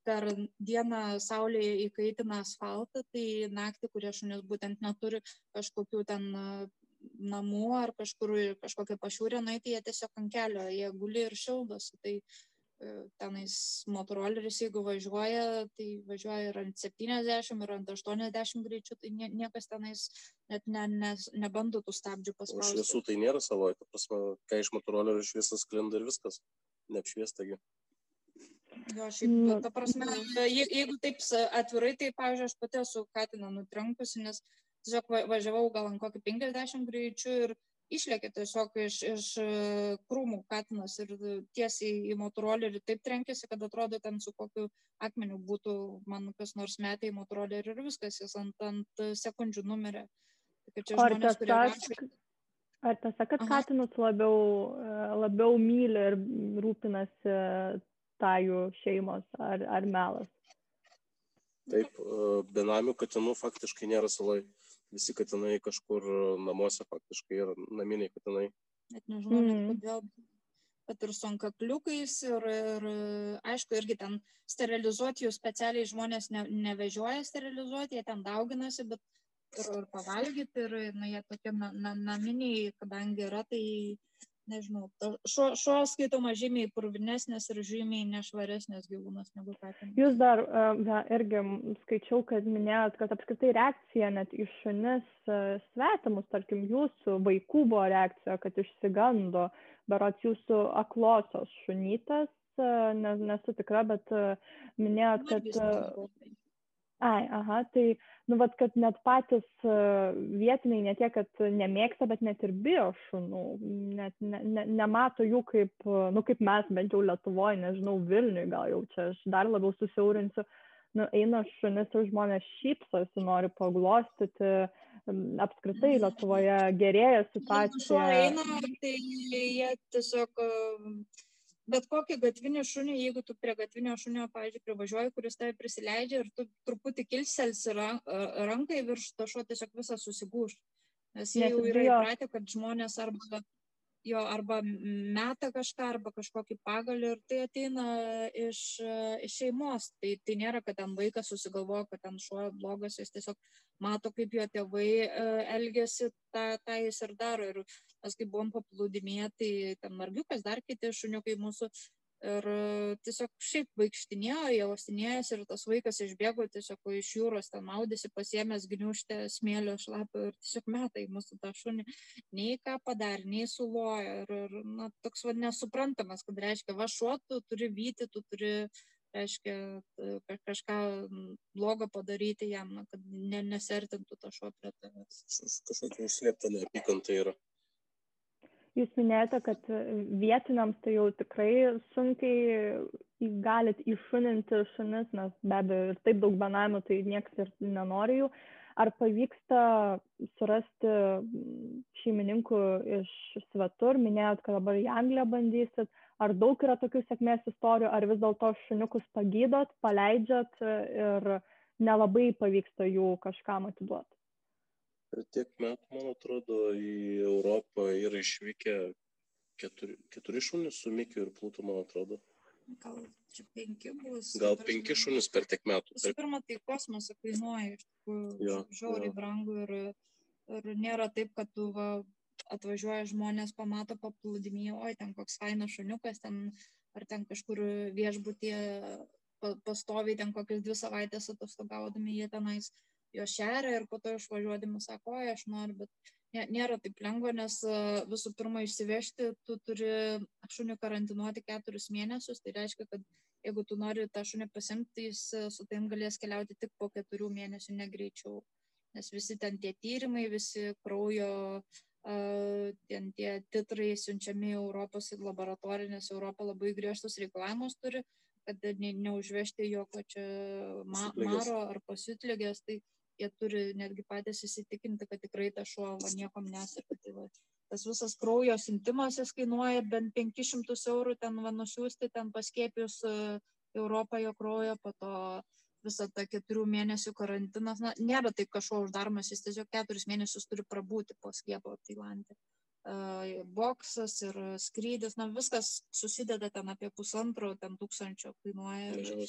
per dieną saulėje įkaitina asfaltą, tai naktį, kurie šunis būtent neturi kažkokių ten namų ar kažkur kažkokią pašiūrę, na, tai jie tiesiog ant kelio, jie guli ir šildosi. Tai tenais motoroleris, jeigu važiuoja, tai važiuoja ir ant 70, ir ant 80 greičių, tai niekas tenais net ne, ne, nebando tų stabdžių paspausti. Iš visų tai nėra savoje, ta prasme, kai iš motorolerių šviesas sklinda ir viskas, neapšviestagi. Jo, šiaip, nu, ta prasme, jeigu taip atvirai, tai, pavyzdžiui, aš pati esu katiną nutrenkusi, nes tiesiog važiavau gal ant kokį 50 greičių ir išlėkė tiesiog iš, iš e, krūmų katinas ir tiesiai į motorolerį taip trenkėsi, kad atrodo ten su kokiu akmeniu būtų man kas nors metai į motorolerį ir viskas, jis ant, ant sekundžių numirė. Ar tiesa, kurie... ar tiesa, kad Aha. katinus labiau, e, labiau myli ir rūpinasi tajų šeimos, ar, ar melas? Taip, e, benamių katinų faktiškai nėra salai visi katinai kažkur namuose faktiškai yra naminiai katinai. Net nežinau, mm. net kodėl, bet ir su ankakliukais ir, ir aišku, irgi ten sterilizuoti jų specialiai žmonės ne, nevežioja sterilizuoti, jie ten dauginasi, bet ir, ir pavalgyti, ir na, jie tokie na, na, naminiai, kadangi yra, tai nežinau, šuo, šuo skaitoma žymiai purvinesnės ir žymiai nešvaresnės gyvūnas negu katinas. Jūs dar ja, irgi skaičiau, kad minėjot, kad apskritai reakcija net iš šunis svetimus, tarkim, jūsų vaikų buvo reakcija, kad išsigando, berots jūsų aklosios šunytas, nesu tikra, bet minėjot, kad... Ai, aha, tai, nu, vat, kad net patys uh, vietiniai ne tiek, kad nemėgsta, bet net ir bijo šunų, net ne, ne, nemato jų kaip, uh, nu, kaip mes, bent jau Lietuvoje, nežinau, Vilniui, gal jau čia aš dar labiau susiaurinsiu, nu, eina šunis ir žmonės šypsosi, nori paglostyti, apskritai Lietuvoje gerėja situacija. Jeigu eina, tai jie tiesiog uh, bet kokį gatvinį šunį, jeigu tu prie gatvinio šunio, pavyzdžiui, privažiuoji, kuris tave prisileidžia ir tu truputį kilselsi rankai virš, to šuo tiesiog visas susigūš. Nes jie jau yra įpratę, kad žmonės arba jo arba meta kažką, arba kažkokį pagalį ir tai ateina iš, iš šeimos. Tai, tai nėra, kad ten vaikas susigalvoja, kad ten šuo blogas, jis tiesiog mato, kaip jo tėvai elgesi, tą, tą jis ir daro. Ir mes kaip buvom paplūdimėje, tai ten margiukas, dar kiti šuniukai mūsų Ir tiesiog šiaip vaikštinėjo, jie uostinėjęs ir tas vaikas išbėgo tiesiog iš jūros, ten maudėsi, pasiemęs gniužtę smėlio šlapio ir tiesiog metai mūsų tą šunį. Nei ką padarė, nei sulojo. Ir, ir na, toks vad nesuprantamas, kad reiškia, va šuo, tu turi vyti, tu turi reiškia kažką blogo padaryti jam, na, kad ne, nesertintų to šuo prie tavęs. Kažkokia užslėpta neapykanta yra. Jūs minėjote, kad vietiniams tai jau tikrai sunkiai galit iššuninti šunis, nes be abejo ir taip daug benamių, tai niekas ir nenori jų. Ar pavyksta surasti šeimininkų iš svetur? Minėjot, kad dabar į Angliją bandysit. Ar daug yra tokių sėkmės istorijų, ar vis dėlto šuniukus pagydot, paleidžiat ir nelabai pavyksta jų kažkam atiduoti? Per tiek metų, man atrodo, į Europą yra išvykę keturi, keturi šunys su Mikiu ir Plutu, man atrodo. Gal čia penki bus. Gal penki šunys per tiek metų. Visų pirma, tai kosmosą kainuoja iš tikrųjų žiauriai brangu ir, ir nėra taip, kad tu va, atvažiuoja žmonės, pamato paplūdimį, oi, ten koks fainas šuniukas, ten, ar ten kažkur viešbutie pastoviai, ten kokias dvi savaitės atostogaudami, jie tenais juos šeria ir po to išvažiuodami sako, oi, aš noriu, bet nėra taip lengva, nes visų pirma išsivežti, tu turi šunį karantinuoti keturis mėnesius, tai reiškia, kad jeigu tu nori tą šunį pasimti, jis su taim galės keliauti tik po keturių mėnesių, negreičiau. Nes visi ten tie tyrimai, visi kraujo uh, ten tie titrai siunčiami į Europos laboratorinės, Europą labai griežtus reikalavimus turi, kad ne, neužvežti jokio čia ma, maro ar pasitlygės, tai jie turi netgi patys įsitikinti, kad tikrai ta šuo va, niekom nesirga. Tai va, tas visas kraujo sintimas jis kainuoja bent 500 eurų ten va, nusiųsti, ten paskėpius Europą jo kraujo, po to visą tą keturių mėnesių karantinas, na, nėra taip kažko uždaromas, jis tiesiog keturis mėnesius turi prabūti po skiepo Tailandė. Uh, boksas ir skrydis, na, viskas susideda ten apie pusantro, ten tūkstančio kainuoja. Ir,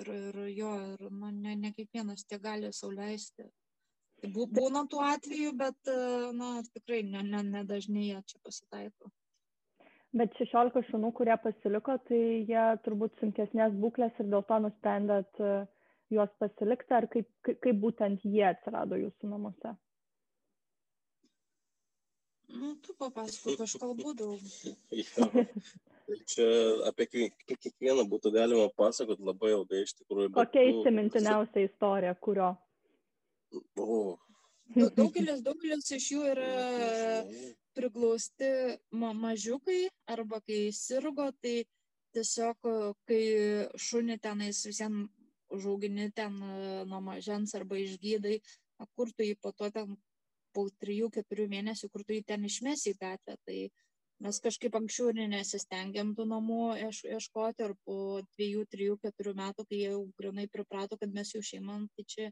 ir, ir jo, ir, na, ne, ne kiekvienas tie gali sauliaisti. Tai būna tų atvejų, bet, na, tikrai nedažnai ne, ne jie čia pasitaiko. Bet 16 šunų, kurie pasiliko, tai jie turbūt sunkesnės būklės ir dėl to nusprendėt uh, juos pasilikti, ar kaip, kaip, kaip būtent jie atsirado jūsų namuose? Nu, tu papasakok, aš kalbu daug. Čia apie kiekvieną būtų galima pasakoti labai ilgai iš tikrųjų. Kokia nu, įsimintiniausia istorija, kurio? O. Daugelis, daugelis iš jų yra priglausti ma mažiukai arba kai sirgo, tai tiesiog kai šunį tenais visiems užaugini ten nuo mažens arba išgydai, kur tu jį po to ten po trijų, keturių mėnesių, kur tu jį ten išmesi į gatvę. Tai mes kažkaip anksčiau nesistengiam tų namų ieškoti ir po dviejų, trijų, keturių metų, kai jie jau grinai priprato, kad mes jų šeimam, tai čia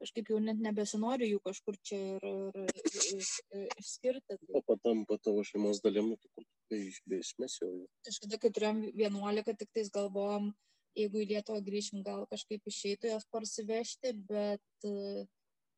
kažkaip jau net nebesinori jų kažkur čia ir, ir, ir, ir išskirti. O patampa tavo šeimos dalimi, tai kur tu išmesi jau? Kažkada, kai turėjom 11, tik tais galvojom, jeigu į Lietuvą grįšim, gal kažkaip išeitų jas parsivežti, bet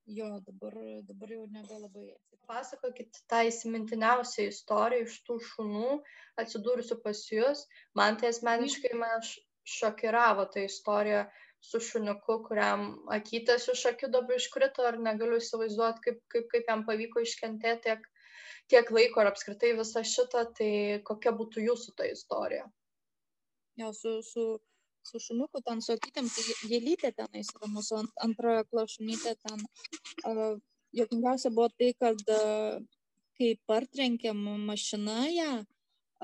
jo, dabar, dabar jau nebelabai. Pasakokit tą įsimintiniausią istoriją iš tų šunų atsidūrusių pas jūs. Man tai asmeniškai man šokiravo ta istorija su šuniuku, kuriam akytės iš akių dabar iškrito, ar negaliu įsivaizduoti, kaip, kaip, kaip jam pavyko iškentėti tiek, tiek laiko ir apskritai visą šitą, tai kokia būtų jūsų ta istorija? Jo, su, su su šuniuku ten su akytėm, tai gėlytė tenais yra mūsų ant, antrojo klaušunytė ten. Uh, Jokingiausia buvo tai, kad uh, kai partrenkėm mašiną ją,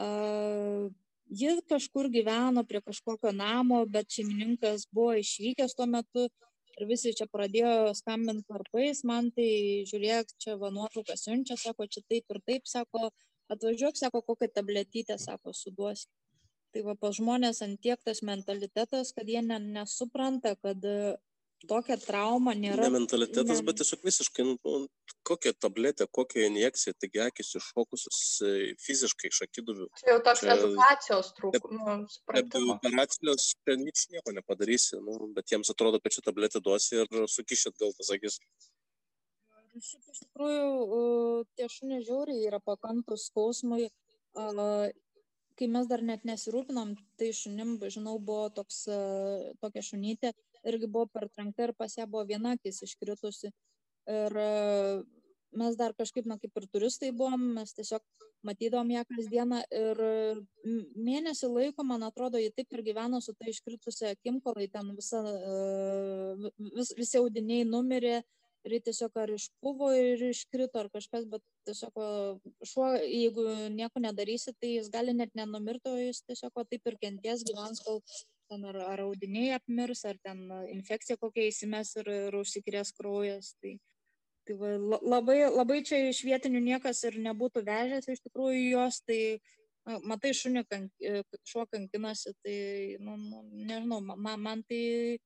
uh, ji kažkur gyveno prie kažkokio namo, bet šeimininkas buvo išvykęs tuo metu ir visi čia pradėjo skambinti varpais, man tai žiūrėk, čia va nuotrauką siunčia, sako, čia taip ir taip, sako, atvažiuok, sako, kokią tabletytę, sako, suduosi tai va pas žmones ant tiek tas mentalitetas, kad jie ne, nesupranta, kad e, tokia trauma nėra. Ne mentalitetas, ne... bet tiesiog visiškai, nu, kokia tabletė, kokia injekcija, taigi akis iššokusios e, fiziškai iš akiduvių. Čia jau toks čia, edukacijos trūkumas. Nu, operacijos čia nič nieko nepadarysi, nu, bet jiems atrodo, kad čia tabletė duosi ir sukišit gal tas akis. Šiaip iš tikrųjų tie šunys žiauriai yra pakantus skausmui kai mes dar net nesirūpinom, tai šunim, žinau, buvo toks, tokia šunytė, irgi buvo pertrankta ir pas ją buvo viena akis iškritusi. Ir mes dar kažkaip, na, kaip ir turistai buvom, mes tiesiog matydom ją kasdieną ir mėnesį laiko, man atrodo, ji taip ir gyveno su ta iškritusia akim, kol ten visa, vis, visi audiniai numirė ir tiesiog ar išpuvo ir iškrito ar kažkas, bet tiesiog šuo, jeigu nieko nedarysi, tai jis gali net nenumirti, o jis tiesiog taip ir kenties gyvens, kol ten ar, ar audiniai apmirs, ar ten infekcija kokia įsimes ir, ir užsikrės kraujas. Tai, Tai va, labai, labai čia iš vietinių niekas ir nebūtų vežęs iš tikrųjų jos, tai matai, šunį kank, e, šuo kankinasi, tai, nu, nu, nežinau, man, man tai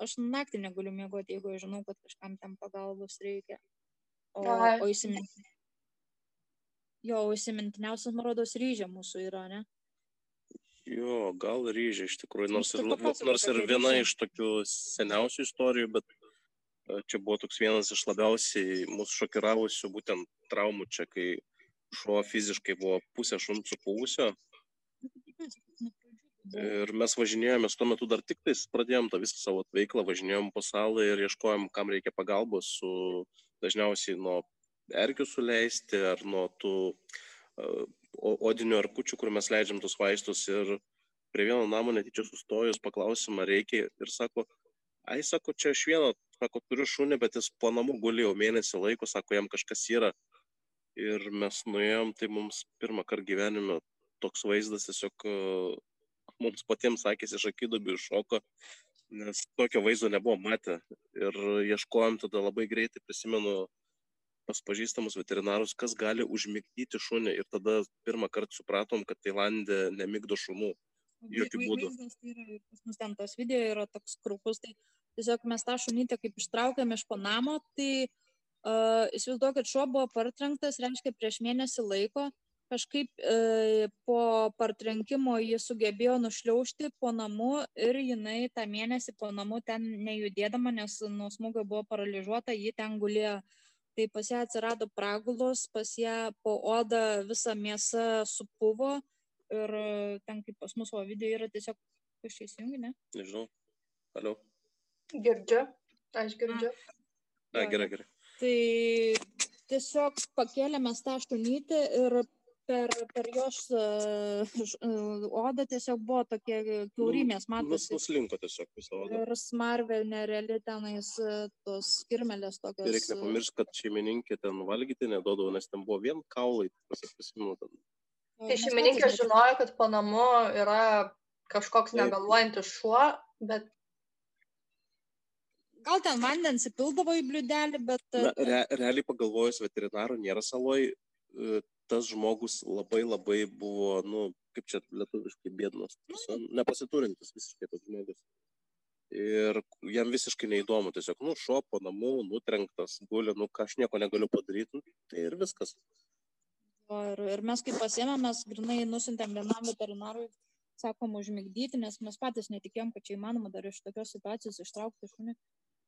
aš naktį negaliu miegoti, jeigu aš žinau, kad kažkam tam pagalbos reikia. O, o įsiminti. Jo, įsimintiniausias, man rodos, ryžė mūsų yra, ne? Jo, gal ryžė iš tikrųjų, nors ir, nors ir viena iš tokių seniausių istorijų, bet čia buvo toks vienas iš labiausiai mūsų šokiravusių būtent traumų čia, kai šuo fiziškai buvo pusė šuns supuvusio. Ir mes važinėjomės, tuo metu dar tik tais pradėjom tą visą savo veiklą, važinėjom po salą ir ieškojom, kam reikia pagalbos su dažniausiai nuo erkių suleisti ar nuo tų uh, odinių arkučių, kur mes leidžiam tus vaistus. Ir prie vieno namo netyčia sustojus paklausim, ar reikia ir sako, ai, sako, čia aš vieną sako, turiu šunį, bet jis po namų guli jau mėnesį laiko, sako, jam kažkas yra. Ir mes nuėjom, tai mums pirmą kartą gyvenime toks vaizdas tiesiog mums patiems sakėsi iš akidubių iššoko, nes tokio vaizdo nebuvo matę. Ir ieškojom tada labai greitai, prisimenu pas pažįstamus veterinarus, kas gali užmigdyti šunį. Ir tada pirmą kartą supratom, kad Tailandė nemigdo šunų. Jokių būdų. Tai yra, pas mus ten tas video yra toks krupus, tai tiesiog mes tą šunytę kaip ištraukėm iš po namo, tai uh, įsivaizduokit, šuo buvo partrenktas, reiškia, prieš mėnesį laiko, kažkaip uh, po partrenkimo jis sugebėjo nušliaužti po namu ir jinai tą mėnesį po namu ten nejudėdama, nes nuo smūgio buvo paralyžiuota, ji ten gulėjo. Tai pas ją atsirado pragulos, pas ją po odą visa mėsa supuvo ir ten kaip pas mus o video yra tiesiog, įsijungi, ne? Nežinau. Alio. Girdžiu, aš girdžiu. Na, gerai, gerai. Tai tiesiog pakėlėme tą aštuonytį ir per, per jos uh, odą tiesiog buvo tokie kiaurimės, matosi. Nus, nuslinko tiesiog visą odą. Ir smarvė nereali tenais tos kirmelės tokios. Ir reikia nepamiršti, kad šeimininkė ten valgyti neduodavo, nes ten buvo vien kaulai, pasimenu ten. Tai šeimininkė žinojo, kad po namu yra kažkoks negaluojantis šuo, bet gal ten vandens įpildavo į bliūdelį, bet... Na, re, realiai pagalvojus veterinaro nėra saloj, tas žmogus labai labai buvo, nu, kaip čia lietuviškai bėdnas, nu. nepasiturintis visiškai tas žmogus. Ir jam visiškai neįdomu, tiesiog, nu, šuo po namų, nutrenktas, guli, nu, ką aš nieko negaliu padaryti, nu, tai ir viskas. Ir, ir mes kaip pasėmėm, mes grinai nusintėm vienam veterinarui, sakom, užmigdyti, nes mes patys netikėjom, kad čia įmanoma dar iš tokios situacijos ištraukti šunį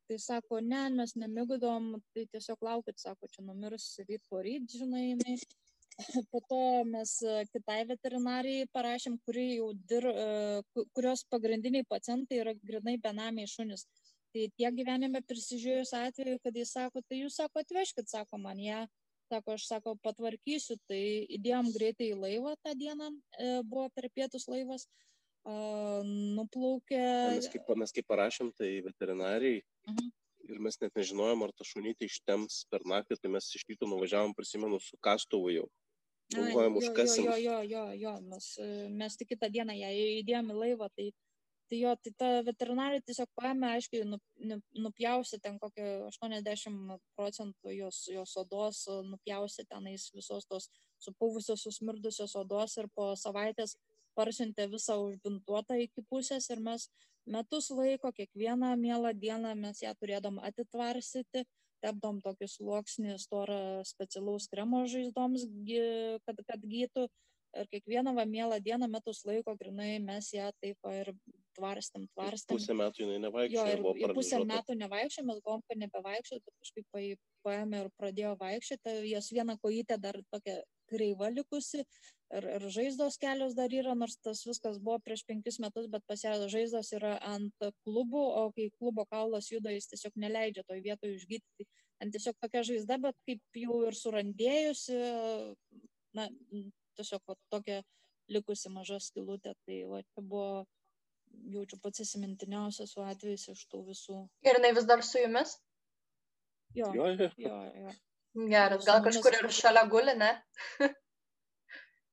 tai sako ne mes nemigdom tai tiesiog laukit sako čia numirs ryt poryt žinai jinai po to mes kitai veterinarijai parašėm kuri jau dir kurios pagrindiniai pacientai yra grynai benamiai šunys tai tiek gyvenime prisižiūrėjus atveju kad jis sako tai jūs sako atvežkit sako man ją sako aš sako patvarkysiu tai įdėjom greitai į laivą tą dieną e, buvo per pietus laivas nuplaukė. Mes kaip, mes kaip parašėm, tai veterinarijai. Uh mhm. -huh. Ir mes net nežinojom, ar ta šunytė ištems per naktį, tai mes iš ryto nuvažiavom, prisimenu, su kastuvu jau. Galvojom, užkasim. Jo, jo, jo, jo, mes, mes tik kitą dieną ją įdėjom į laivą, tai, tai jo, tai ta veterinarė tiesiog paėmė, aiškiai, nu, nu, nupjausi ten kokią 80 procentų jos, jos odos, nupjausi tenais visos tos supuvusios, susmirdusios odos ir po savaitės parsiuntė visą užbintuotą iki pusės ir mes metus laiko, kiekvieną mielą dieną mes ją turėdom atitvarsyti, tepdom tokį sluoksnį storą specialaus kremo žaizdoms, kad, kad gytų. Ir kiekvieną va mielą dieną metus laiko grinai mes ją taip ir tvarstėm, tvarstėm. Pusę metų jinai nevaikščiojo. Jo, ir, ir pusę metų nevaikščiojo, mes galvom, kad nebevaikščiojo, bet kažkaip paėmė ir pradėjo vaikščioti. Jos viena kojytė dar tokia kreiva likusi, ir, ir žaizdos kelios dar yra, nors tas viskas buvo prieš penkis metus, bet pas ją žaizdos yra ant klubų, o kai klubo kaulas juda, jis tiesiog neleidžia toj vietoje išgydyti. Ant tiesiog tokia žaizda, bet kaip jau ir surandėjusi, na, tiesiog va, tokia likusi maža skilutė. Tai va, čia buvo, jaučiu, pats įsimintiniausias atvejis iš tų visų. Ir jinai vis dar su jumis? Jo, jo, jo. jo, jo. Geras, gal kažkur ir šalia guli, ne?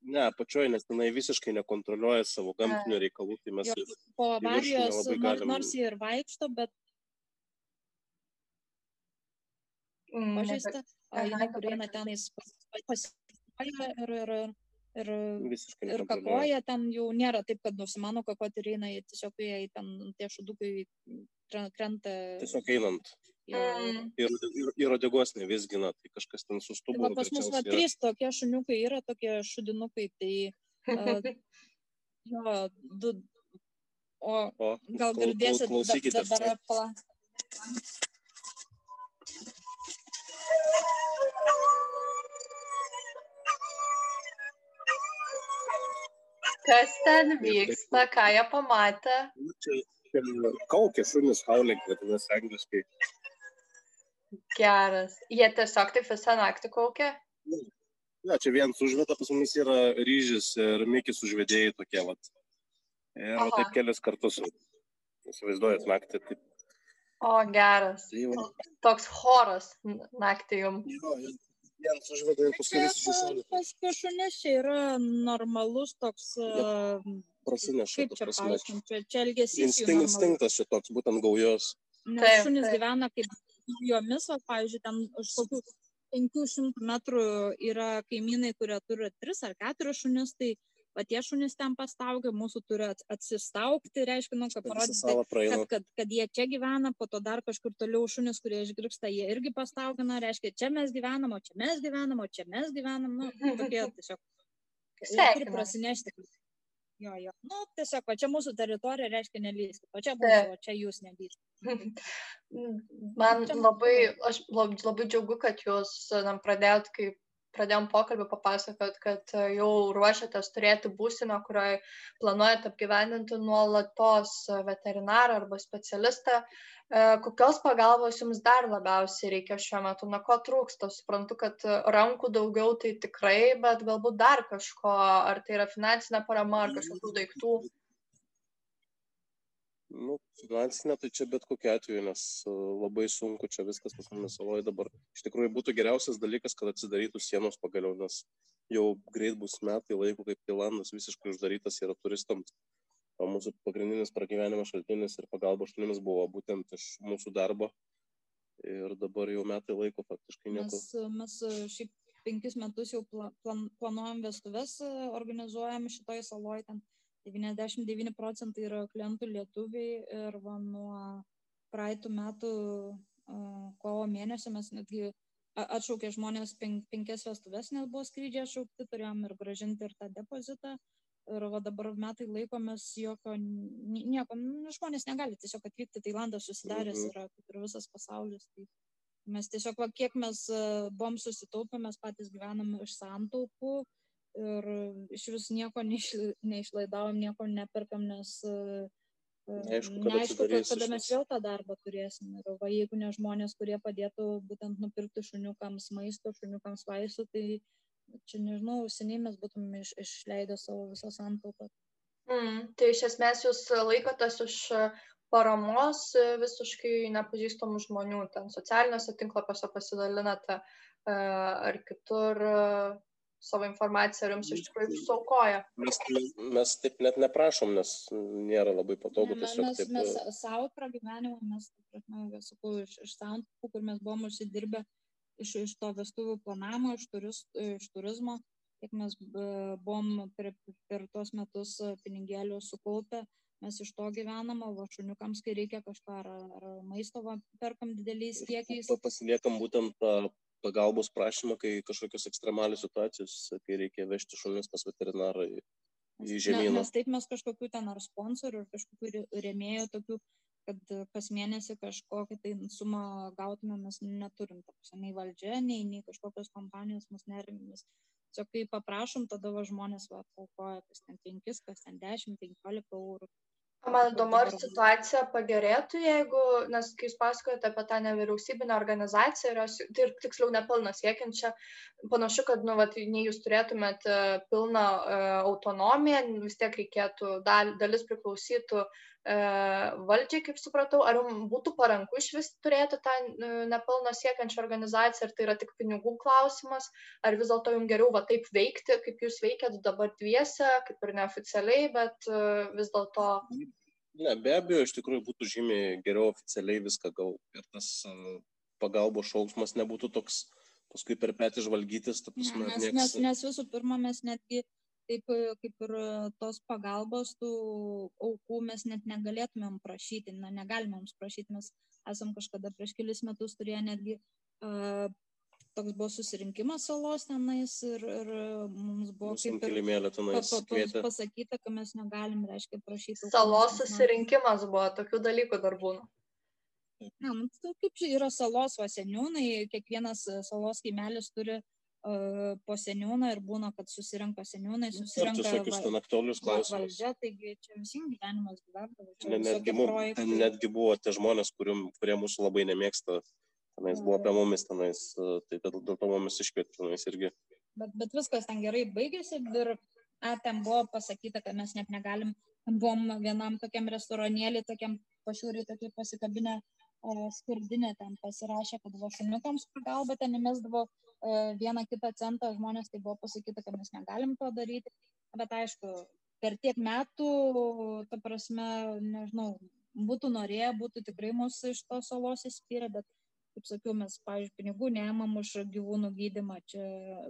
Ne, pačioj, nes jinai visiškai nekontroliuoja savo gamtinių reikalų, tai mes... Jo, po avarijos, galim... nors jie ir vaikšto, bet... Mm, pažįsta, jinai, kur eina tenais pasipaja ir, ir, ir, ir kakoja, ten jau nėra taip, kad nusimano kakoti ir eina, tiesiog jie ten tie šudukai krenta. Tiesiog einant. Mm. Ir, ir, ir odegos nevisgina, tai kažkas ten sustubo. Tai pas mus va, trys tokie šuniukai yra, tokie šudinukai, tai uh, jo, du, o, o gal girdėsit, klausykite. Dabar pala. Kas ten vyksta, ką jie pamatė? Čia kaukė šunis hauling, vadinasi angliškai. Geras. Jie tiesiog taip visą naktį kaukė? Ne, čia vienas užveda, pas mumis yra ryžis ir mikis užvedėjai tokie, vat. Ir Aha. taip kelias kartus, įsivaizduojat naktį. Taip. O, geras. Tai, va. Toks choras naktį jums. Jo, vienas užveda ir paskui visi susilaiko. Pas šunis čia yra normalus toks... Uh, Prasineša. Kaip čia paaiškinti, čia, čia elgesys. Instinkt, instinktas čia toks, būtent gaujos. Nes šunis gyvena kaip jomis, o, pavyzdžiui, ten už kokių 500 metrų yra kaimynai, kurie turi 3 ar 4 šunis, tai va tie šunys ten pastaugia, mūsų turi atsistaukti, reiškia, nu, kad parodyti, kad, kad, kad jie čia gyvena, po to dar kažkur toliau šunys, kurie išgrįžta, jie irgi pastaugina, reiškia, čia mes gyvenam, o čia mes gyvenam, o čia mes gyvenam, nu, tokie tiesiog. Turi prasinešti. Jo, jo. Nu, tiesiog, va čia mūsų teritorija reiškia nelyskit, o čia buvo, o čia jūs nelyskit. Man labai, aš labai džiaugu, kad jūs na, pradėjot, kaip pradėjom pokalbį papasakot, kad jau ruošiatės turėti būsiną, kurioje planuojate apgyvendinti nuolatos veterinarą arba specialistą. E, kokios pagalbos jums dar labiausiai reikia šiuo metu, na ko trūksta? Suprantu, kad rankų daugiau tai tikrai, bet galbūt dar kažko, ar tai yra finansinė parama, ar kažkokių daiktų nu finansinė tai čia bet kokiu atveju nes labai sunku čia viskas pas mumis saloj dabar. Iš tikrųjų būtų geriausias dalykas kad atsidarytų sienos pagaliau nes jau greit bus metai laiko kaip tailandas visiškai uždarytas yra turistams. O mūsų pagrindinis pragyvenimo šaltinis ir pagalba šunims buvo būtent iš mūsų darbo. Ir dabar jau metai laiko faktiškai nieko. Mes, mes šiaip penkis metus jau plan, planuojam vestuves, organizuojam šitoj saloj ten 99 procentai yra klientų lietuviai ir va, nuo praeitų metų kovo mėnesio mes netgi atšaukė žmonės penk, penkias vestuves, nes buvo skrydžiai atšaukti, turėjom ir gražinti ir tą depozitą. Ir va, dabar metai laikomės jokio, nieko, nu, žmonės negali tiesiog atvykti, Tailandas susidaręs mhm. yra kaip ir visas pasaulis. Tai mes tiesiog, va, kiek mes buvom susitaupę, mes patys gyvenam iš santaupų, ir iš vis nieko neišlaidavom, nieko neperkam, nes Neaišku, kada, neaišku, kada mes vėl tą darbą turėsim. Ir va, jeigu ne žmonės, kurie padėtų būtent nupirkti šuniukams maisto, šuniukams vaistų, tai čia nežinau, seniai mes būtum iš, išleidę savo visą santaupą. Mm, tai iš esmės jūs laikotės iš paramos visiškai nepažįstamų žmonių, ten socialiniuose tinklapiuose pasidalinate ar kitur savo informaciją, ar jums iš tikrųjų suaukoja? Mes, mes taip net neprašom, nes nėra labai patogu. Ne, tiesiog, mes taip... mes e, savo pragyvenimą, mes, prasme, sakau, iš, iš santaupų, kur mes buvom užsidirbę iš, iš to vestuvių planavimo, iš, turist, iš turizmo, kiek mes e, buvom per, per tuos metus pinigėlių sukaupę, mes iš to gyvenam, o šuniukams, kai reikia kažką, ar, ar maisto va, perkam dideliais kiekiais. Pasiliekam būtent pagalbos prašymą, kai kažkokios ekstremalios situacijos, kai reikia vežti šunis pas veterinarą į, į žemyną. Nes taip mes kažkokių ten ar sponsorių, ar kažkokių rėmėjų tokių, kad kas mėnesį kažkokią tai sumą gautume, mes neturim. Tapus, nei valdžia, nei, nei kažkokios kompanijos mus nerimimis. Tiesiog kai paprašom, tada va žmonės va paukoja kas ten 5, kas ten 10, 15 eurų. Man įdomu, ar situacija pagerėtų, jeigu, nes kai jūs pasakojate apie tą nevyriausybinę organizaciją, jos, tai ir tiksliau nepilną siekiančią, panašu, kad, nu, vat, nei jūs turėtumėt e, pilną e, autonomiją, vis tiek reikėtų, dal, dalis priklausytų valdžiai, kaip supratau, ar jums būtų paranku iš vis turėti tą e, nepilną siekiančią organizaciją, ar tai yra tik pinigų klausimas, ar vis dėlto jums geriau va taip veikti, kaip jūs veikėt dabar dviese, kaip ir neoficialiai, bet e, vis dėlto Ne, be abejo, iš tikrųjų būtų žymiai geriau oficialiai viską gal ir tas pagalbos šauksmas nebūtų toks paskui per petį žvalgytis, ta prasme, ne, nes, nes, nes visų pirma mes netgi taip kaip ir tos pagalbos, tų aukų mes net negalėtumėm prašyti, na, negalime mums prašyti, mes esam kažkada prieš kelis metus turėję netgi uh, toks buvo susirinkimas salos tenais ir, ir mums buvo kaip ir pa, pa, pa, pasakyta, kad mes negalim, reiškia, prašyti. Salos susirinkimas buvo, tokių dalykų dar būna. Na, nu, tai kaip yra salos vaseniūnai, kiekvienas salos kaimelis turi uh, po seniūną ir būna, kad susirenka seniūnai, nu, susirenka visokius ten aktualius klausimus. Valdžia, taigi čia visiems gyvenimas gyvendavo. Ne, netgi, mum, netgi buvo tie žmonės, kurium, kurie mūsų labai nemėgsta tenais buvo apie mumis tenais, tai dėl, dėl to mumis iškvietė tenais irgi. Bet, bet viskas ten gerai baigėsi ir a, ten buvo pasakyta, kad mes net negalim, buvom vienam tokiam restoranėlį, tokiam pašiūrį, tokį pasikabinę skirdinę ten pasirašė, kad buvo šuniukams pagalba, ten įmesdavo e, vieną kitą centą, žmonės tai buvo pasakyta, kad mes negalim to daryti, bet aišku, per tiek metų, ta prasme, nežinau, būtų norėję, būtų tikrai mūsų iš tos salos įspyrę, bet kaip sakiau, mes, pavyzdžiui, pinigų neėmam už gyvūnų gydimą. Čia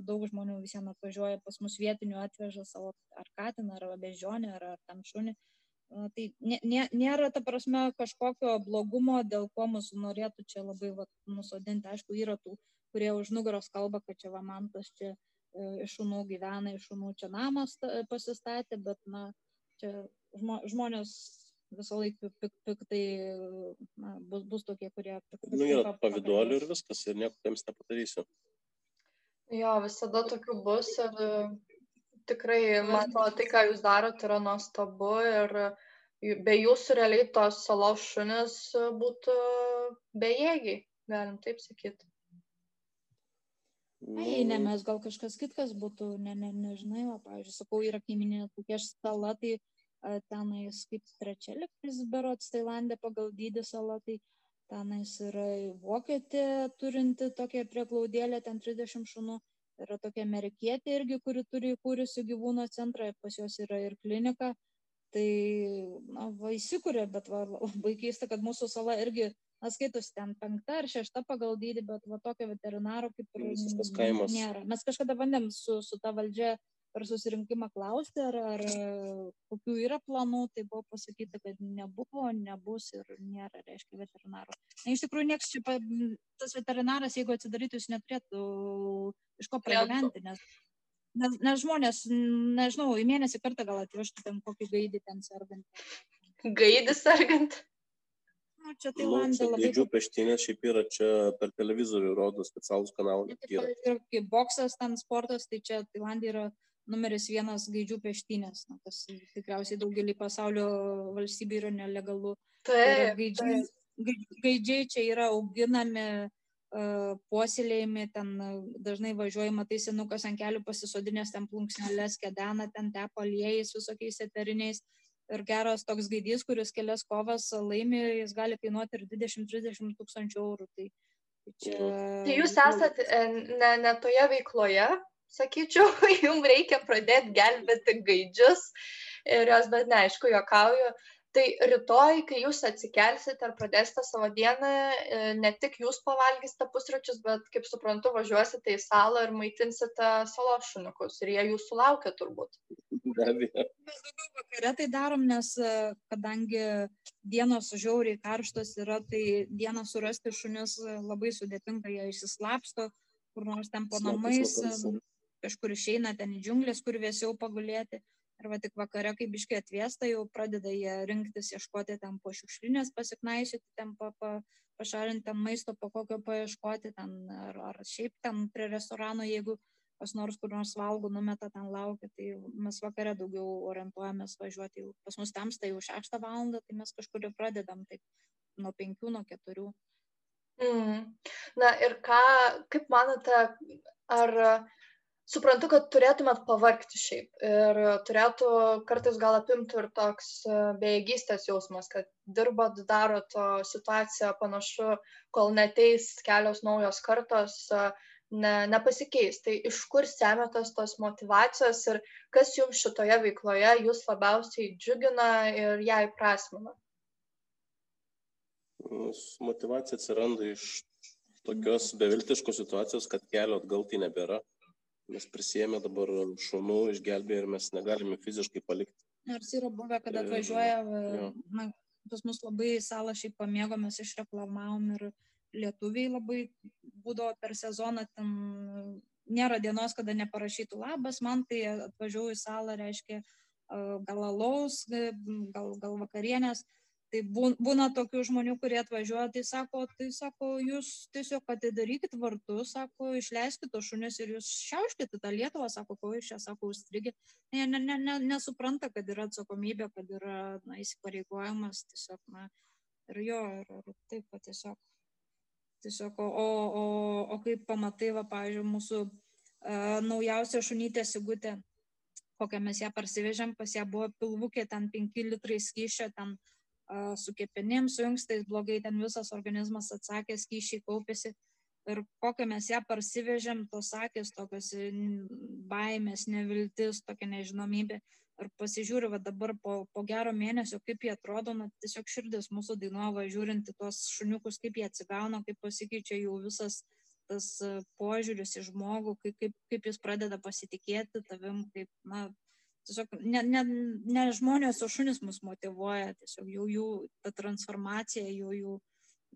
daug žmonių visiems atvažiuoja pas mus vietinių, atveža savo ar katiną, ar bežionę, ar, ar tam šunį. Tai nė, nėra, ta prasme, kažkokio blogumo, dėl ko mūsų norėtų čia labai va, nusodinti. Aišku, yra tų, kurie už nugaros kalba, kad čia va man tas čia e, iš šunų gyvena, iš šunų čia namas pasistatė, bet, na, čia žmonės visą laiką pik, piktai na, bus, bus tokie, kurie... Nu, yra pavydolių ir viskas, ir nieko jiems nepadarysiu. Jo, visada tokių bus ir tikrai, man atrodo, tai, ką jūs darote, yra nuostabu ir be jūsų realiai tos salos šunis būtų bejėgiai, galim taip sakyti. Ne, ne, mes gal kažkas kitkas būtų, ne, ne, nežinai, o, pavyzdžiui, sakau, yra kaiminė tokia sala, tai tenais kaip trečia liktis berots Tailandė pagal dydį sala, tai tenais yra vokietė turinti tokią prieglaudėlę, ten 30 šunų, yra tokia amerikietė irgi, kuri turi įkūrusi gyvūno centrą, pas jos yra ir klinika. Tai, na, va įsikūrė, bet va, labai keista, kad mūsų sala irgi, na, skaitosi ten penkta ar šešta pagal dydį, bet va tokio veterinaro kaip ir nėra. Mes kažkada bandėm su, su ta valdžia per susirinkimą klausti, ar, ar kokių yra planų, tai buvo pasakyta, kad nebuvo, nebus ir nėra, reiškia, veterinaro. Na, iš tikrųjų, nieks čia, tas veterinaras, jeigu atsidarytų, jis neturėtų iš ko pragyventi, nes, nes, nes žmonės, nežinau, į mėnesį kartą gal atvežtų ten kokį gaidį ten sergant. Gaidį sergant? Nu, čia Tailandė nu, labai. Gaidžių peštynės šiaip yra čia per televizorių rodo specialus kanalai. Ir kaip boksas, ten sportas, tai čia Tailandė yra numeris vienas gaidžių peštynės, na, kas tikriausiai daugelį pasaulio valstybių yra nelegalu. Taip, gaidžiai, gaidžiai čia yra auginami, puoselėjami, ten dažnai važiuojama, tai senukas ant kelių pasisodinės, ten plunksnelės, kedena, ten tepa aliejais visokiais eteriniais. Ir geras toks gaidys, kuris kelias kovas laimi, jis gali kainuoti ir 20-30 tūkstančių eurų. Tai, tai, čia... tai jūs esate ne, ne toje veikloje, sakyčiau, jums reikia pradėti gelbėti gaidžius ir jos, bet neaišku, juokauju. Tai rytoj, kai jūs atsikelsite ar pradėsite savo dieną, e, ne tik jūs pavalgysite pusryčius, bet, kaip suprantu, važiuosite į salą ir maitinsite salos šuniukus ir jie jūsų laukia turbūt. Be abejo. Mes daugiau vakare tai darom, nes e, kadangi dienos žiauriai karštos yra, tai dieną surasti šunis labai sudėtinga, jie išsislapsto kur nors ten po namais, kažkur išeina ten į džiunglės, kur vėsiau pagulėti. Ir va tik vakare, kai biškai atvėsta, jau pradeda jie rinktis, ieškoti ten po šiukšlinės, pasiknaisyti, ten pa, pa, pašalinti ten maisto, po kokio paieškoti, ten, ar, ar šiaip ten prie restorano, jeigu kas nors kur nors valgo, numeta ten laukia, tai mes vakare daugiau orientuojamės važiuoti. Pas mus tamsta jau 6 val. tai mes kažkur jau pradedam taip nuo 5, nuo 4. Mm. Na ir ką, kaip manote, ar suprantu, kad turėtumėt pavarkti šiaip ir turėtų kartais gal apimti ir toks e, bejėgystės jausmas, kad dirbat, darot, o situacija panašu, kol neteis kelios naujos kartos, uh, ne, nepasikeis. Tai iš kur semiatės tos motivacijos ir kas jums šitoje veikloje jūs labiausiai džiugina ir ją įprasmina? Motivacija atsiranda iš tokios beviltiškos situacijos, kad kelio atgal tai nebėra. Mes prisėmė dabar šunų, išgelbė ir mes negalime fiziškai palikti. Nors yra buvę, kad atvažiuoja, na, pas mus labai salą šiaip pamėgo, mes išreklamavom ir lietuviai labai būdavo per sezoną ten nėra dienos, kada neparašytų labas, man tai atvažiuoju į salą, reiškia gal alaus, gal, gal vakarienės. Tai būna tokių žmonių, kurie atvažiuoja, tai sako, tai sako, jūs tiesiog atidarykit vartus, sako, išleiskit tos šunis ir jūs šiauškite tą Lietuvą, sako, ko jūs čia, sako, užstrigit. Ne, ne, ne, ne, nesupranta, kad yra atsakomybė, kad yra na, įsipareigojimas, tiesiog, na, ir jo, ir, ir taip pat tiesiog Tiesiog, o, o, o kaip pamatai, va, pavyzdžiui, mūsų uh, naujausia šunytė Sigutė, kokią mes ją parsivežėm, pas ją buvo pilvukė, ten 5 litrai skyšio, ten uh, su kepenim, su inkstais blogai, ten visas organizmas atsakė, skyšiai kaupėsi. Ir kokią mes ją parsivežėm, tos akis, tokios baimės, neviltis, tokia nežinomybė. Ir pasižiūriu va dabar po, po gero mėnesio, kaip jie atrodo, na, tiesiog širdis mūsų dainuoja, žiūrint į tuos šuniukus, kaip jie atsigauna, kaip pasikeičia jų visas tas požiūris į žmogų, kaip, kaip, kaip jis pradeda pasitikėti tavim, kaip, na, tiesiog ne, ne, ne žmonės, o šunis mus motivuoja, tiesiog jų, jų ta transformacija, jų, jų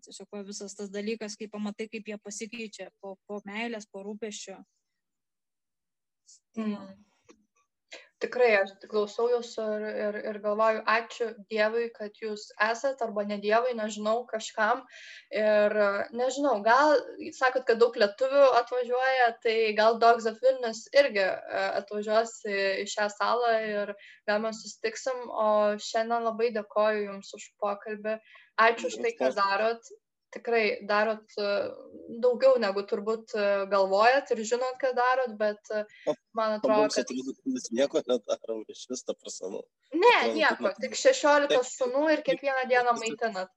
tiesiog va, visas tas dalykas, kai pamatai, kaip jie pasikeičia po, po meilės, po rūpeščio. Mm tikrai aš klausau jūsų ir, ir, ir galvoju, ačiū Dievui, kad jūs esat, arba ne Dievui, nežinau, kažkam. Ir nežinau, gal, sakot, kad daug lietuvių atvažiuoja, tai gal Dogs of Vilnius irgi e, atvažiuos į šią salą ir gal mes susitiksim. O šiandien labai dėkoju Jums už pokalbį. Ačiū už tai, ką darot tikrai darot e, daugiau negu turbūt e, galvojat ir žinot, ką darot, bet man atrodo, kad... Mes nieko nedarom iš vis tą prasme. Ne, nieko, tik 16 šunų ir kiekvieną dieną maitinat.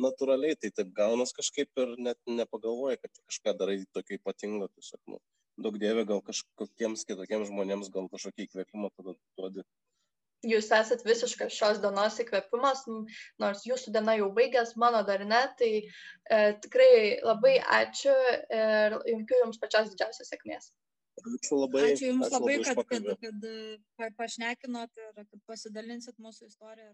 Natūraliai tai taip gaunas kažkaip ir net nepagalvoji, kad kažką darai tokio ypatingo, tiesiog, nu, daug dievė, gal kažkokiems kitokiems žmonėms gal kažkokį įkvėpimą tada duodi jūs esat visiškas šios dienos įkvėpimas, nors jūsų diena jau baigęs, mano dar ne, tai e, tikrai labai ačiū ir linkiu jums pačios didžiausios sėkmės. Ačiū labai. Ačiū Jums ačiū labai, labai kad, kad, kad, kad pašnekinot ir kad pasidalinsit mūsų istoriją.